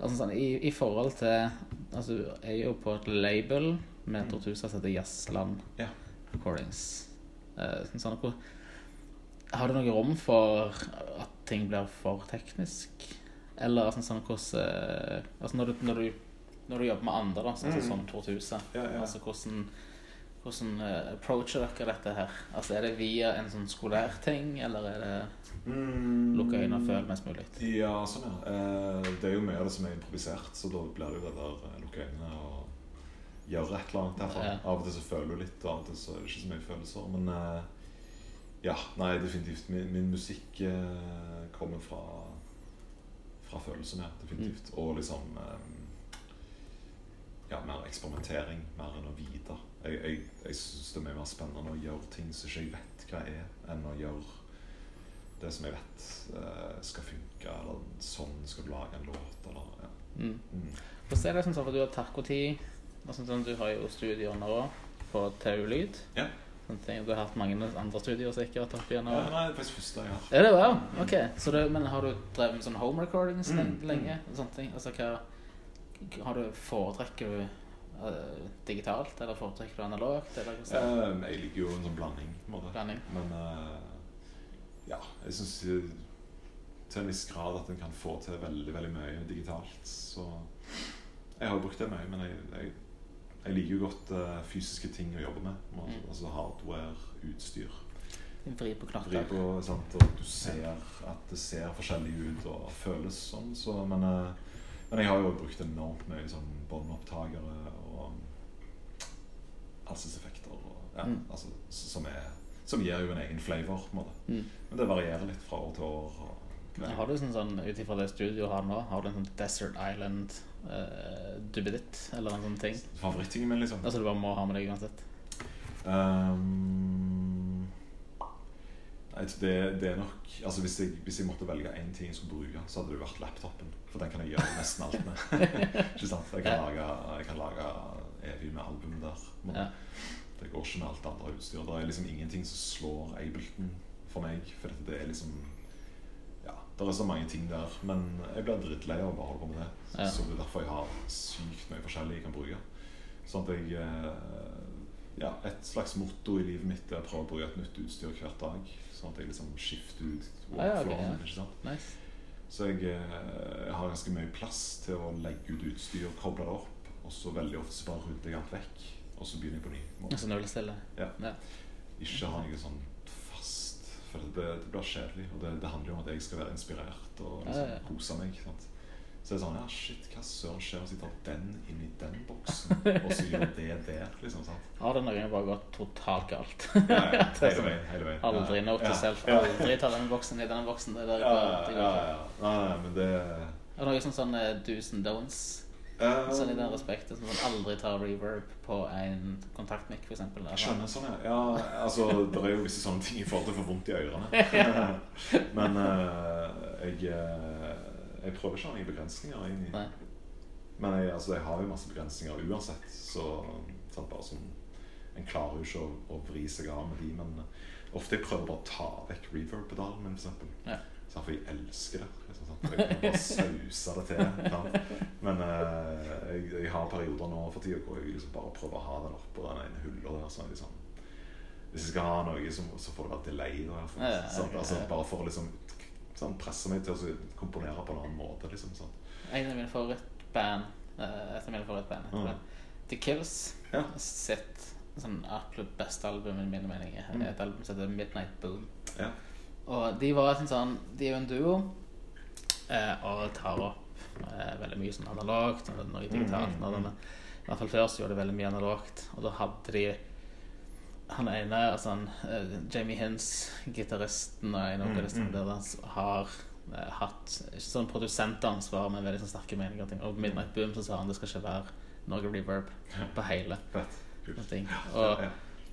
Altså, sånn, i, I forhold til Altså, du er jo på et label med et Tortusa som heter Jazzland. Ja. recordings. Sånn, sånn, hvor, har du noe rom for at ting blir for teknisk? Eller sånn, sånn hvordan eh, Altså når du, når du, når du jobber med andre, da, sånn som Mm. sånn Torthuset, Ja, ja. altså hvordan hvordan eh, approacher dere dette her? Altså Er det via en sånn skolær ting, eller er det Mm. lukke øynene og føle mest mulig? Ja, sånn ja. Eh, det er jo mye av det som er improvisert, så da blir det jo det der eh, lukke øynene og gjøre et eller annet derfra. Ja. Av og til så føler du litt, og av og til så er det ikke så mye følelser. Men eh, ja, nei, definitivt. Min, min musikk eh, kommer fra, fra følelsene, definitivt. Og liksom eh, ja, mer eksperimentering, mer enn å vite. Jeg, jeg, jeg syns det er mye mer spennende å gjøre ting som ikke jeg vet hva er, enn å gjøre det som jeg vet eh, skal funke, eller sånn skal du lage en låt, eller ja. Mm. Mm. Hvordan er det sånn for du har Taco-tid? og sånn som Du har jo studier nå på TU Lyd. Ja. Du har hatt mange andre studier sikkert opp igjennom. Ja, nei, det er faktisk første jeg har. Er det wow? Ok. Så det, men har du drevet med sånn home recordings Mm, lenge? og Sånne ting? Altså hva har du Foretrekker du uh, digitalt, eller foretrekker du analogt? Eller hva um, jeg liker jo en sånn blanding, måte. Blanding. Men uh, ja, jeg syns til en viss grad at en kan få til veldig veldig mye digitalt. Så jeg har jo brukt det mye, men jeg, jeg, jeg liker jo godt uh, fysiske ting å jobbe med. Altså, Mm. Altså hardware, utstyr. Vri på Vri knatter. på, sant? Og du ser at det ser forskjellig ut og føles sånn. Så, men, uh, men jeg har jo brukt enormt mye sånn båndopptakere og halseseffekter. ja, Mm. altså, som, er, som gir jo en egen flavor. på en måte. Mm. Men det varierer litt fra år til år. Og, Har du sånn, sånn ut ifra det studioet har nå, har du en sånn Desert Island uh, dubbeditt, eller en sånn ting? Favorittingen min, liksom. Altså du bare må ha med deg uansett? Um, nei, det, det er nok Altså hvis jeg, hvis jeg måtte velge én ting jeg skulle bruke, så hadde det vært laptopen. For den kan jeg gjøre nesten alt med. ikke sant? Jeg kan lage, jeg kan lage evig med album der. Men Ja. det går ikke med alt andre utstyr. Det er liksom ingenting som slår Ableton for meg. For dette, det er liksom det er så mange ting der. Men jeg blir drittlei av å bare holde på med det. Ja. Så det er derfor jeg har sykt mye forskjellig jeg kan bruke. Sånn at jeg eh, Ja, et slags motto i livet mitt er å prøve å bruke et nytt utstyr hver dag. Sånn at jeg liksom skifter ut Ah, ja, okay. Nice. Så jeg, eh, jeg har ganske mye plass til å legge ut utstyr, koble det opp, og så veldig ofte så bare rydder jeg alt vekk, og så begynner jeg på ny. Altså nullstille. Ja. Ja. Ikke ha noe sånn for det, det blir kjedelig. Og det, det handler jo om at jeg skal være inspirert og liksom, kose meg. Sant? Så det er sånn Ja, shit, hva søren skjer hvis jeg tar den inn i den boksen, og så gjør det der? liksom, sant? Har det noen gang bare gått totalt galt? Ja, ja, hele sånn, veien. hele veien. Aldri note ja, self. Aldri ta den boksen i denne boksen. Det der ja, ja, ja, ikke. ja. Nei, nei, men det Er det noe sånn, sånn eh, do's and don'ts? Eh, Sånn i den respekten som man aldri tar reverb på en kontaktmic, f.eks. Jeg skjønner sånn, ja. ja. Altså, det er jo visse sånne ting i forhold til å få vondt i ørene. Men uh, jeg, eh, jeg prøver ikke å ha noen begrensninger. egentlig. Men jeg, altså, jeg har jo masse begrensninger uansett. Så sant, bare sånn, En klarer jo ikke å, å vri seg av med de, men ofte jeg prøver bare å ta vekk reverb-pedalen min, f.eks. Ja. Sånn, for jeg elsker det. Sant? Jeg kan bare sause det til. Sant? Men eh, jeg, jeg har perioder nå for tida hvor jeg liksom bare prøver å ha den oppå den ene hylla der. Sånn, liksom. Hvis jeg skal ha noe, så, så får det være delay. Da, for. Ja, altså, bare for å liksom, sånn, presse meg til å komponere på en annen måte. Liksom, sånn. En av mine favorittband eh, Et av mine favorittband Mm. The Kills. Ja. Sitt sånn absolutt beste album i mine meninger. Mm. Et album som heter Midnight Boom. Ja. Og de var sånn sånn De er jo en duo og tar opp eh, veldig mye sånn analogt og noe digitalt. Mm, mm, Når mm. den, I hvert fall før så gjorde de veldig mye analogt. Og da hadde de han ene, altså han, eh, Jamie Hins, gitaristen og en av Mm, vokalistene mm. der, han har eh, hatt ikke sånn produsentansvar, men veldig sånn sterke meninger. Og ting. Og Midnight Boom så sa han det skal ikke være noe reverb på hele. Og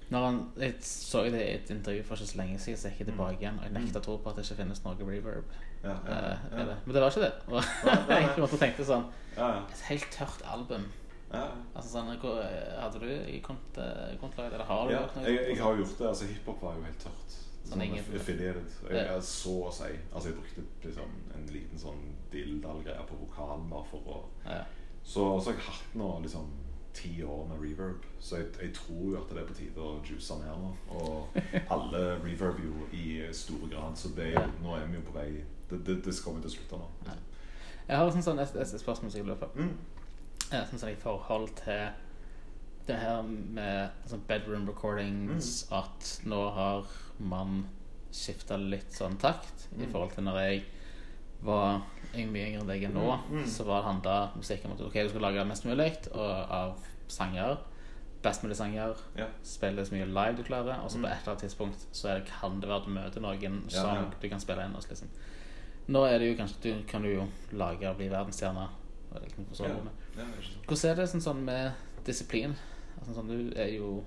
når han, jeg så det i et intervju for ikke så lenge siden, så gikk jeg tilbake igjen, og jeg nekta tro på at det ikke finnes noe reverb. Ja, ja, eh, ja. det. Men det var ikke det. Og jeg måtte tenke sånn. Et helt tørt album. ja. Altså sånn, Hadde du i eh, kontrakt, eller har du ja. noe? Jeg, jeg har gjort det. altså Hiphop var jo helt tørt. Sånn Sånn affiliated. Jeg, jeg så å si Altså, jeg brukte liksom en liten sånn dilldall-greie på vokalen bare for å Ja. så, så har jeg hatt nå liksom ti år med reverb. Så jeg, jeg tror jo at det er på tide å juice ned nå. Og alle reverb jo i stor grad, så det nå er vi jo på vei Det, det, det skal vi til slutt av nå. Ja. Jeg har sånn, sånn et, et spørsmål som jeg lurer på. Mm. Eh, Sånn som i forhold til det her med sånn bedroom recordings Mm. At nå har man skifta litt sånn takt i Mm. forhold til når jeg var mye yngre enn deg nå. Mm, mm. Så var det handla musikk om at ok, du skal lage mest mulig av sanger. Best mulig sanger. Ja. Spille så mye live du klarer. Og så på Mm. et eller annet tidspunkt så det, kan det være at du møter noen Ja, som ja. du kan spille inn hos. Liksom. Nå er det jo kanskje du, kan du jo lage og bli verdensstjerne. og det for så Ja. vidt. Ja, det ikke sant. Hvordan er det sånn, sånn med disiplin? Altså, sånn, du er jo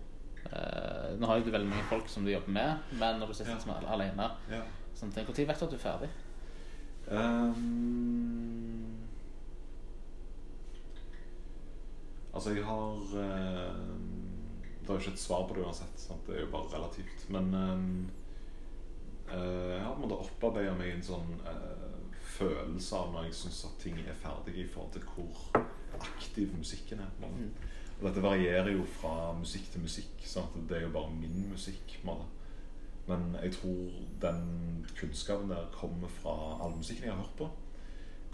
eh, Nå har jo du veldig mange folk som du jobber med, men når du sitter Ja. som er alene Ja. sånn Når vet du at du er ferdig? Um, altså, jeg har ehm, Det er jo ikke et svar på det uansett. Sant? Det er jo bare relativt. Men eh, jeg har på en måte opparbeida meg en sånn eh, følelse av når jeg syns at ting er ferdige, i forhold til hvor aktiv musikken er. Mm. Og dette varierer jo fra musikk til musikk. Sant? Det er jo bare min musikk. en. Men jeg tror den kunnskapen der kommer fra all musikken jeg har hørt på.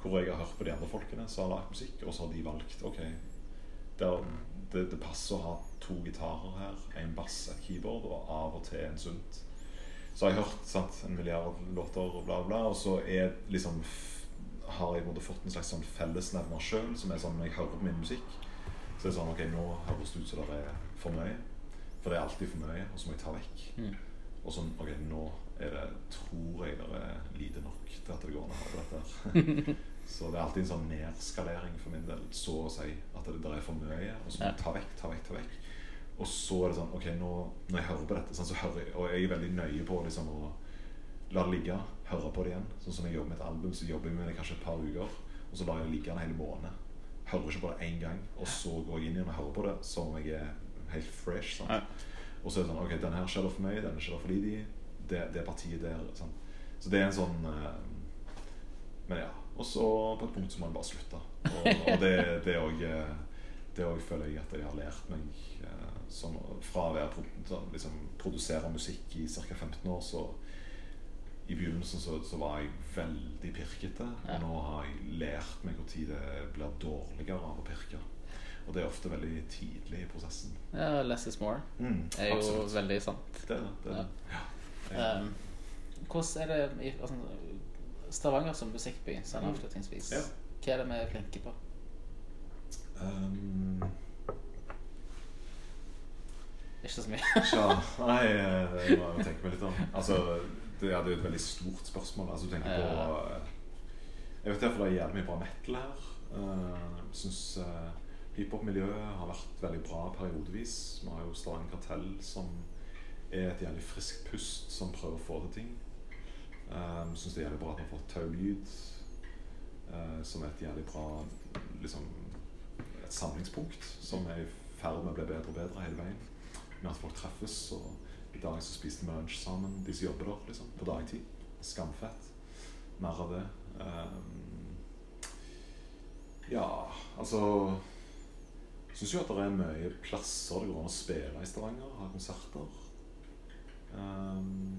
Hvor jeg har hørt på de andre folkene som har lagd musikk, og så har de valgt ok, det, det, det passer å ha to gitarer her, en bass, et keyboard og av og til en synt. Så har jeg hørt sant, en milliard låter og bla, bla, og så er liksom har jeg fått en slags sånn fellesnevner sjøl, som er sånn når jeg hører på min musikk, så er det sånn Ok, nå høres det ut som det er for mye. For det er alltid for mye, og så må jeg ta vekk. Mm. Og sånn Ok, nå er det, tror jeg det er lite nok til at det går an å høre dette. så det er alltid en sånn nedskalering for min del, så å si. At det der er for mye, og så må jeg ta vekk, ta vekk, ta vekk. Og så er det sånn Ok, nå, når jeg hører på dette, sånn, så hører jeg Og jeg er veldig nøye på liksom å la det ligge, høre på det igjen. Sånn som jeg jobber med et album, så jobber jeg med det kanskje et par uker, og så lar jeg det ligge en hel måned. Hører ikke på det én gang, og så går jeg inn igjen og hører på det som om jeg er helt fresh. Sant? Og så er det sånn Ok, den her skjer for meg, den skjer for Lidi. Det, det partiet der. Sånn. Så det er en sånn eh, Men ja. Og så på et punkt så må en bare slutte. Og, og det, òg det føler jeg at jeg har lært meg eh, som, fra å være liksom, produsere musikk i ca. 15 år, så i begynnelsen så, så var jeg veldig pirkete. Ja. Og nå har jeg lært meg når det blir dårligere av å pirke. Og det er ofte veldig tidlig i prosessen. Ja, less is more Mm, er jo absolutt. veldig sant. Det er det. det, ja. det. Ja. Um, hvordan er det i altså, Stavanger som musikkby, sånn Mm. avslutningsvis? Ja. Hva er det vi er flinke på? Um, Ikke så mye. ja, nei, eh, det må jeg tenke meg litt om. Altså, det, ja, det er jo et veldig stort spørsmål. Altså, du tenker på eh, Jeg vet derfor det er jævlig mye bra metal her. Uh, jeg syns hiphop-miljøet har vært veldig bra periodevis. Vi har jo Stavanger Kartell, som er et jævlig friskt pust, som prøver å få til ting. Um, syns det er jævlig bra at vi har fått Tau Lyd, eh, som er et jævlig bra liksom, et samlingspunkt, som er i ferd med å bli bedre og bedre hele veien. Med at folk treffes, og i dag så spiste vi lunsj sammen, de som jobber der, liksom, på dagtid. Skamfett. Mer av det. Um, ja, altså Syns jo at det er mye plasser det går an å spille i Stavanger, ha konserter. Um,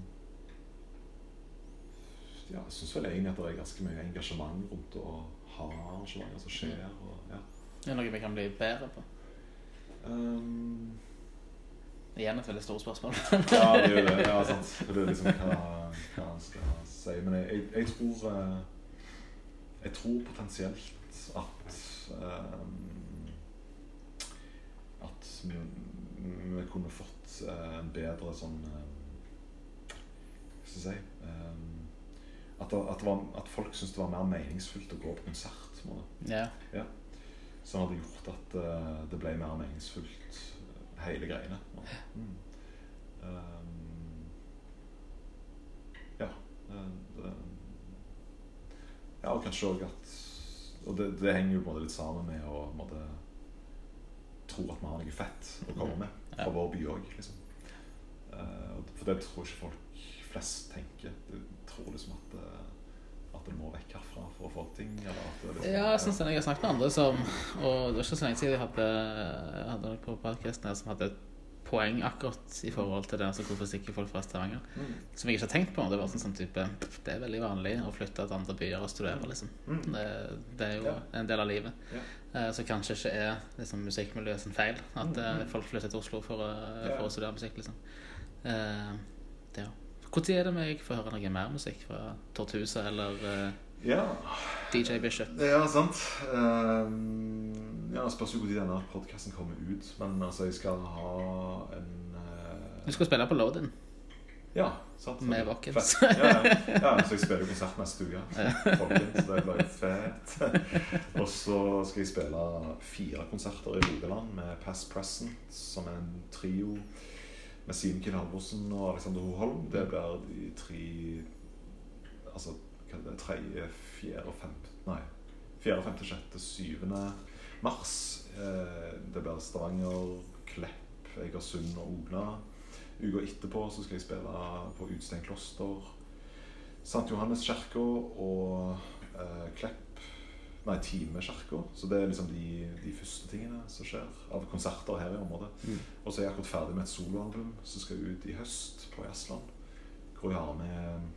ja, jeg syns vel egentlig at det er ganske mye engasjement rundt å ha arrangementer som skjer. Og, ja. Det er noe vi kan bli bedre på. Um, Igjen et veldig stort spørsmål. ja, det er jo det. Ja, sant. Det er liksom hva, hva man skal si. Men jeg, jeg, tror eh, Jeg tror potensielt at um, At vi, vi kunne fått eh, en bedre sånn Hva skal jeg si um, at, at, var, at folk syntes det var mer meningsfullt å gå på konsert. Ja. Ja. Som hadde gjort at det ble mer meningsfullt, hele greiene. Mm. Um, ja. det, ja, og kanskje òg at Og det, det henger jo på en måte litt sammen med å måte, tro at vi har noe fett å komme med fra Ja. vår by òg, liksom. Eh, for det tror ikke folk flest tenker. De tror liksom at, eh, du må vekk herfra for å få ting? Det liksom, Ja, jeg synes det. Jeg har snakket med andre som Og det var ikke så lenge siden jeg hadde, jeg hadde det på podkasten som hadde et poeng akkurat i forhold til det. Altså hvorfor stikker folk fra Stavanger? Mm. Som jeg ikke har tenkt på. Det var sånn, sånn type Det er veldig vanlig å flytte til andre byer og studere, liksom. Mm. Det, det er jo Ja. en del av livet. Ja. Eh, Så kanskje ikke er liksom, musikkmiljøet sin feil at Mm, eh, mm. folk flytter til Oslo for Ja. for å studere musikk, liksom. Når er det vi får høre noe mer musikk fra Tortusa eller uh, Ja, DJ Bishop? ja sant. Um, ja, spørs jo når denne podkasten kommer ut. Men altså, jeg skal ha en uh... Du skal spille på Load-In. Ja, sant. Med Wackens. Ja, ja. ja, så jeg spiller konsert neste uke. Folkens, det blir jo fett. Og så skal jeg spille fire konserter i Rogaland med Pass Present, som er en trio med Simen Kiel Halvorsen og Alexander Hoholm. Det blir de tre Altså, hva er det? Tredje, fjerde femte Nei. Fjerde, femte, sjette, syvende mars. Eh, det blir Stavanger, Klepp, Egersund og Ogna. Uka etterpå så skal jeg spille på Utstein kloster, St. Johannes kirke og eh, Klepp Nei, Time kirke. Så det er liksom de, de første tingene som skjer av konserter her i området. Mm. Og så er jeg akkurat ferdig med et soloalbum som skal ut i høst på Jazzland. Hvor jeg har med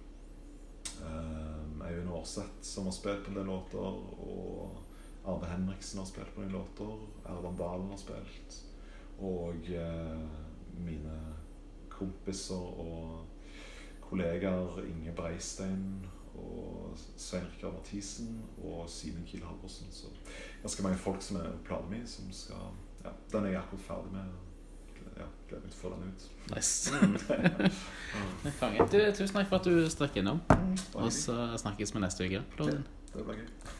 eh, Øyvind Aarseth, som har spilt på en del låter. Og Arve Henriksen har spilt på noen låter. Erland Dalen har spilt. Og eh, mine kompiser og kollegaer Inge Breistein og Svein Rikard Mathisen og Simen Kiel Halvorsen. Så ganske mange folk som er på planen min, som skal Ja, den er jeg akkurat ferdig med. Ja, Gleder meg til å få den ut. Nice. Mm. Konge. Du, tusen takk for at du strakk innom. Og så snakkes vi neste uke. Load-In. Det blir gøy.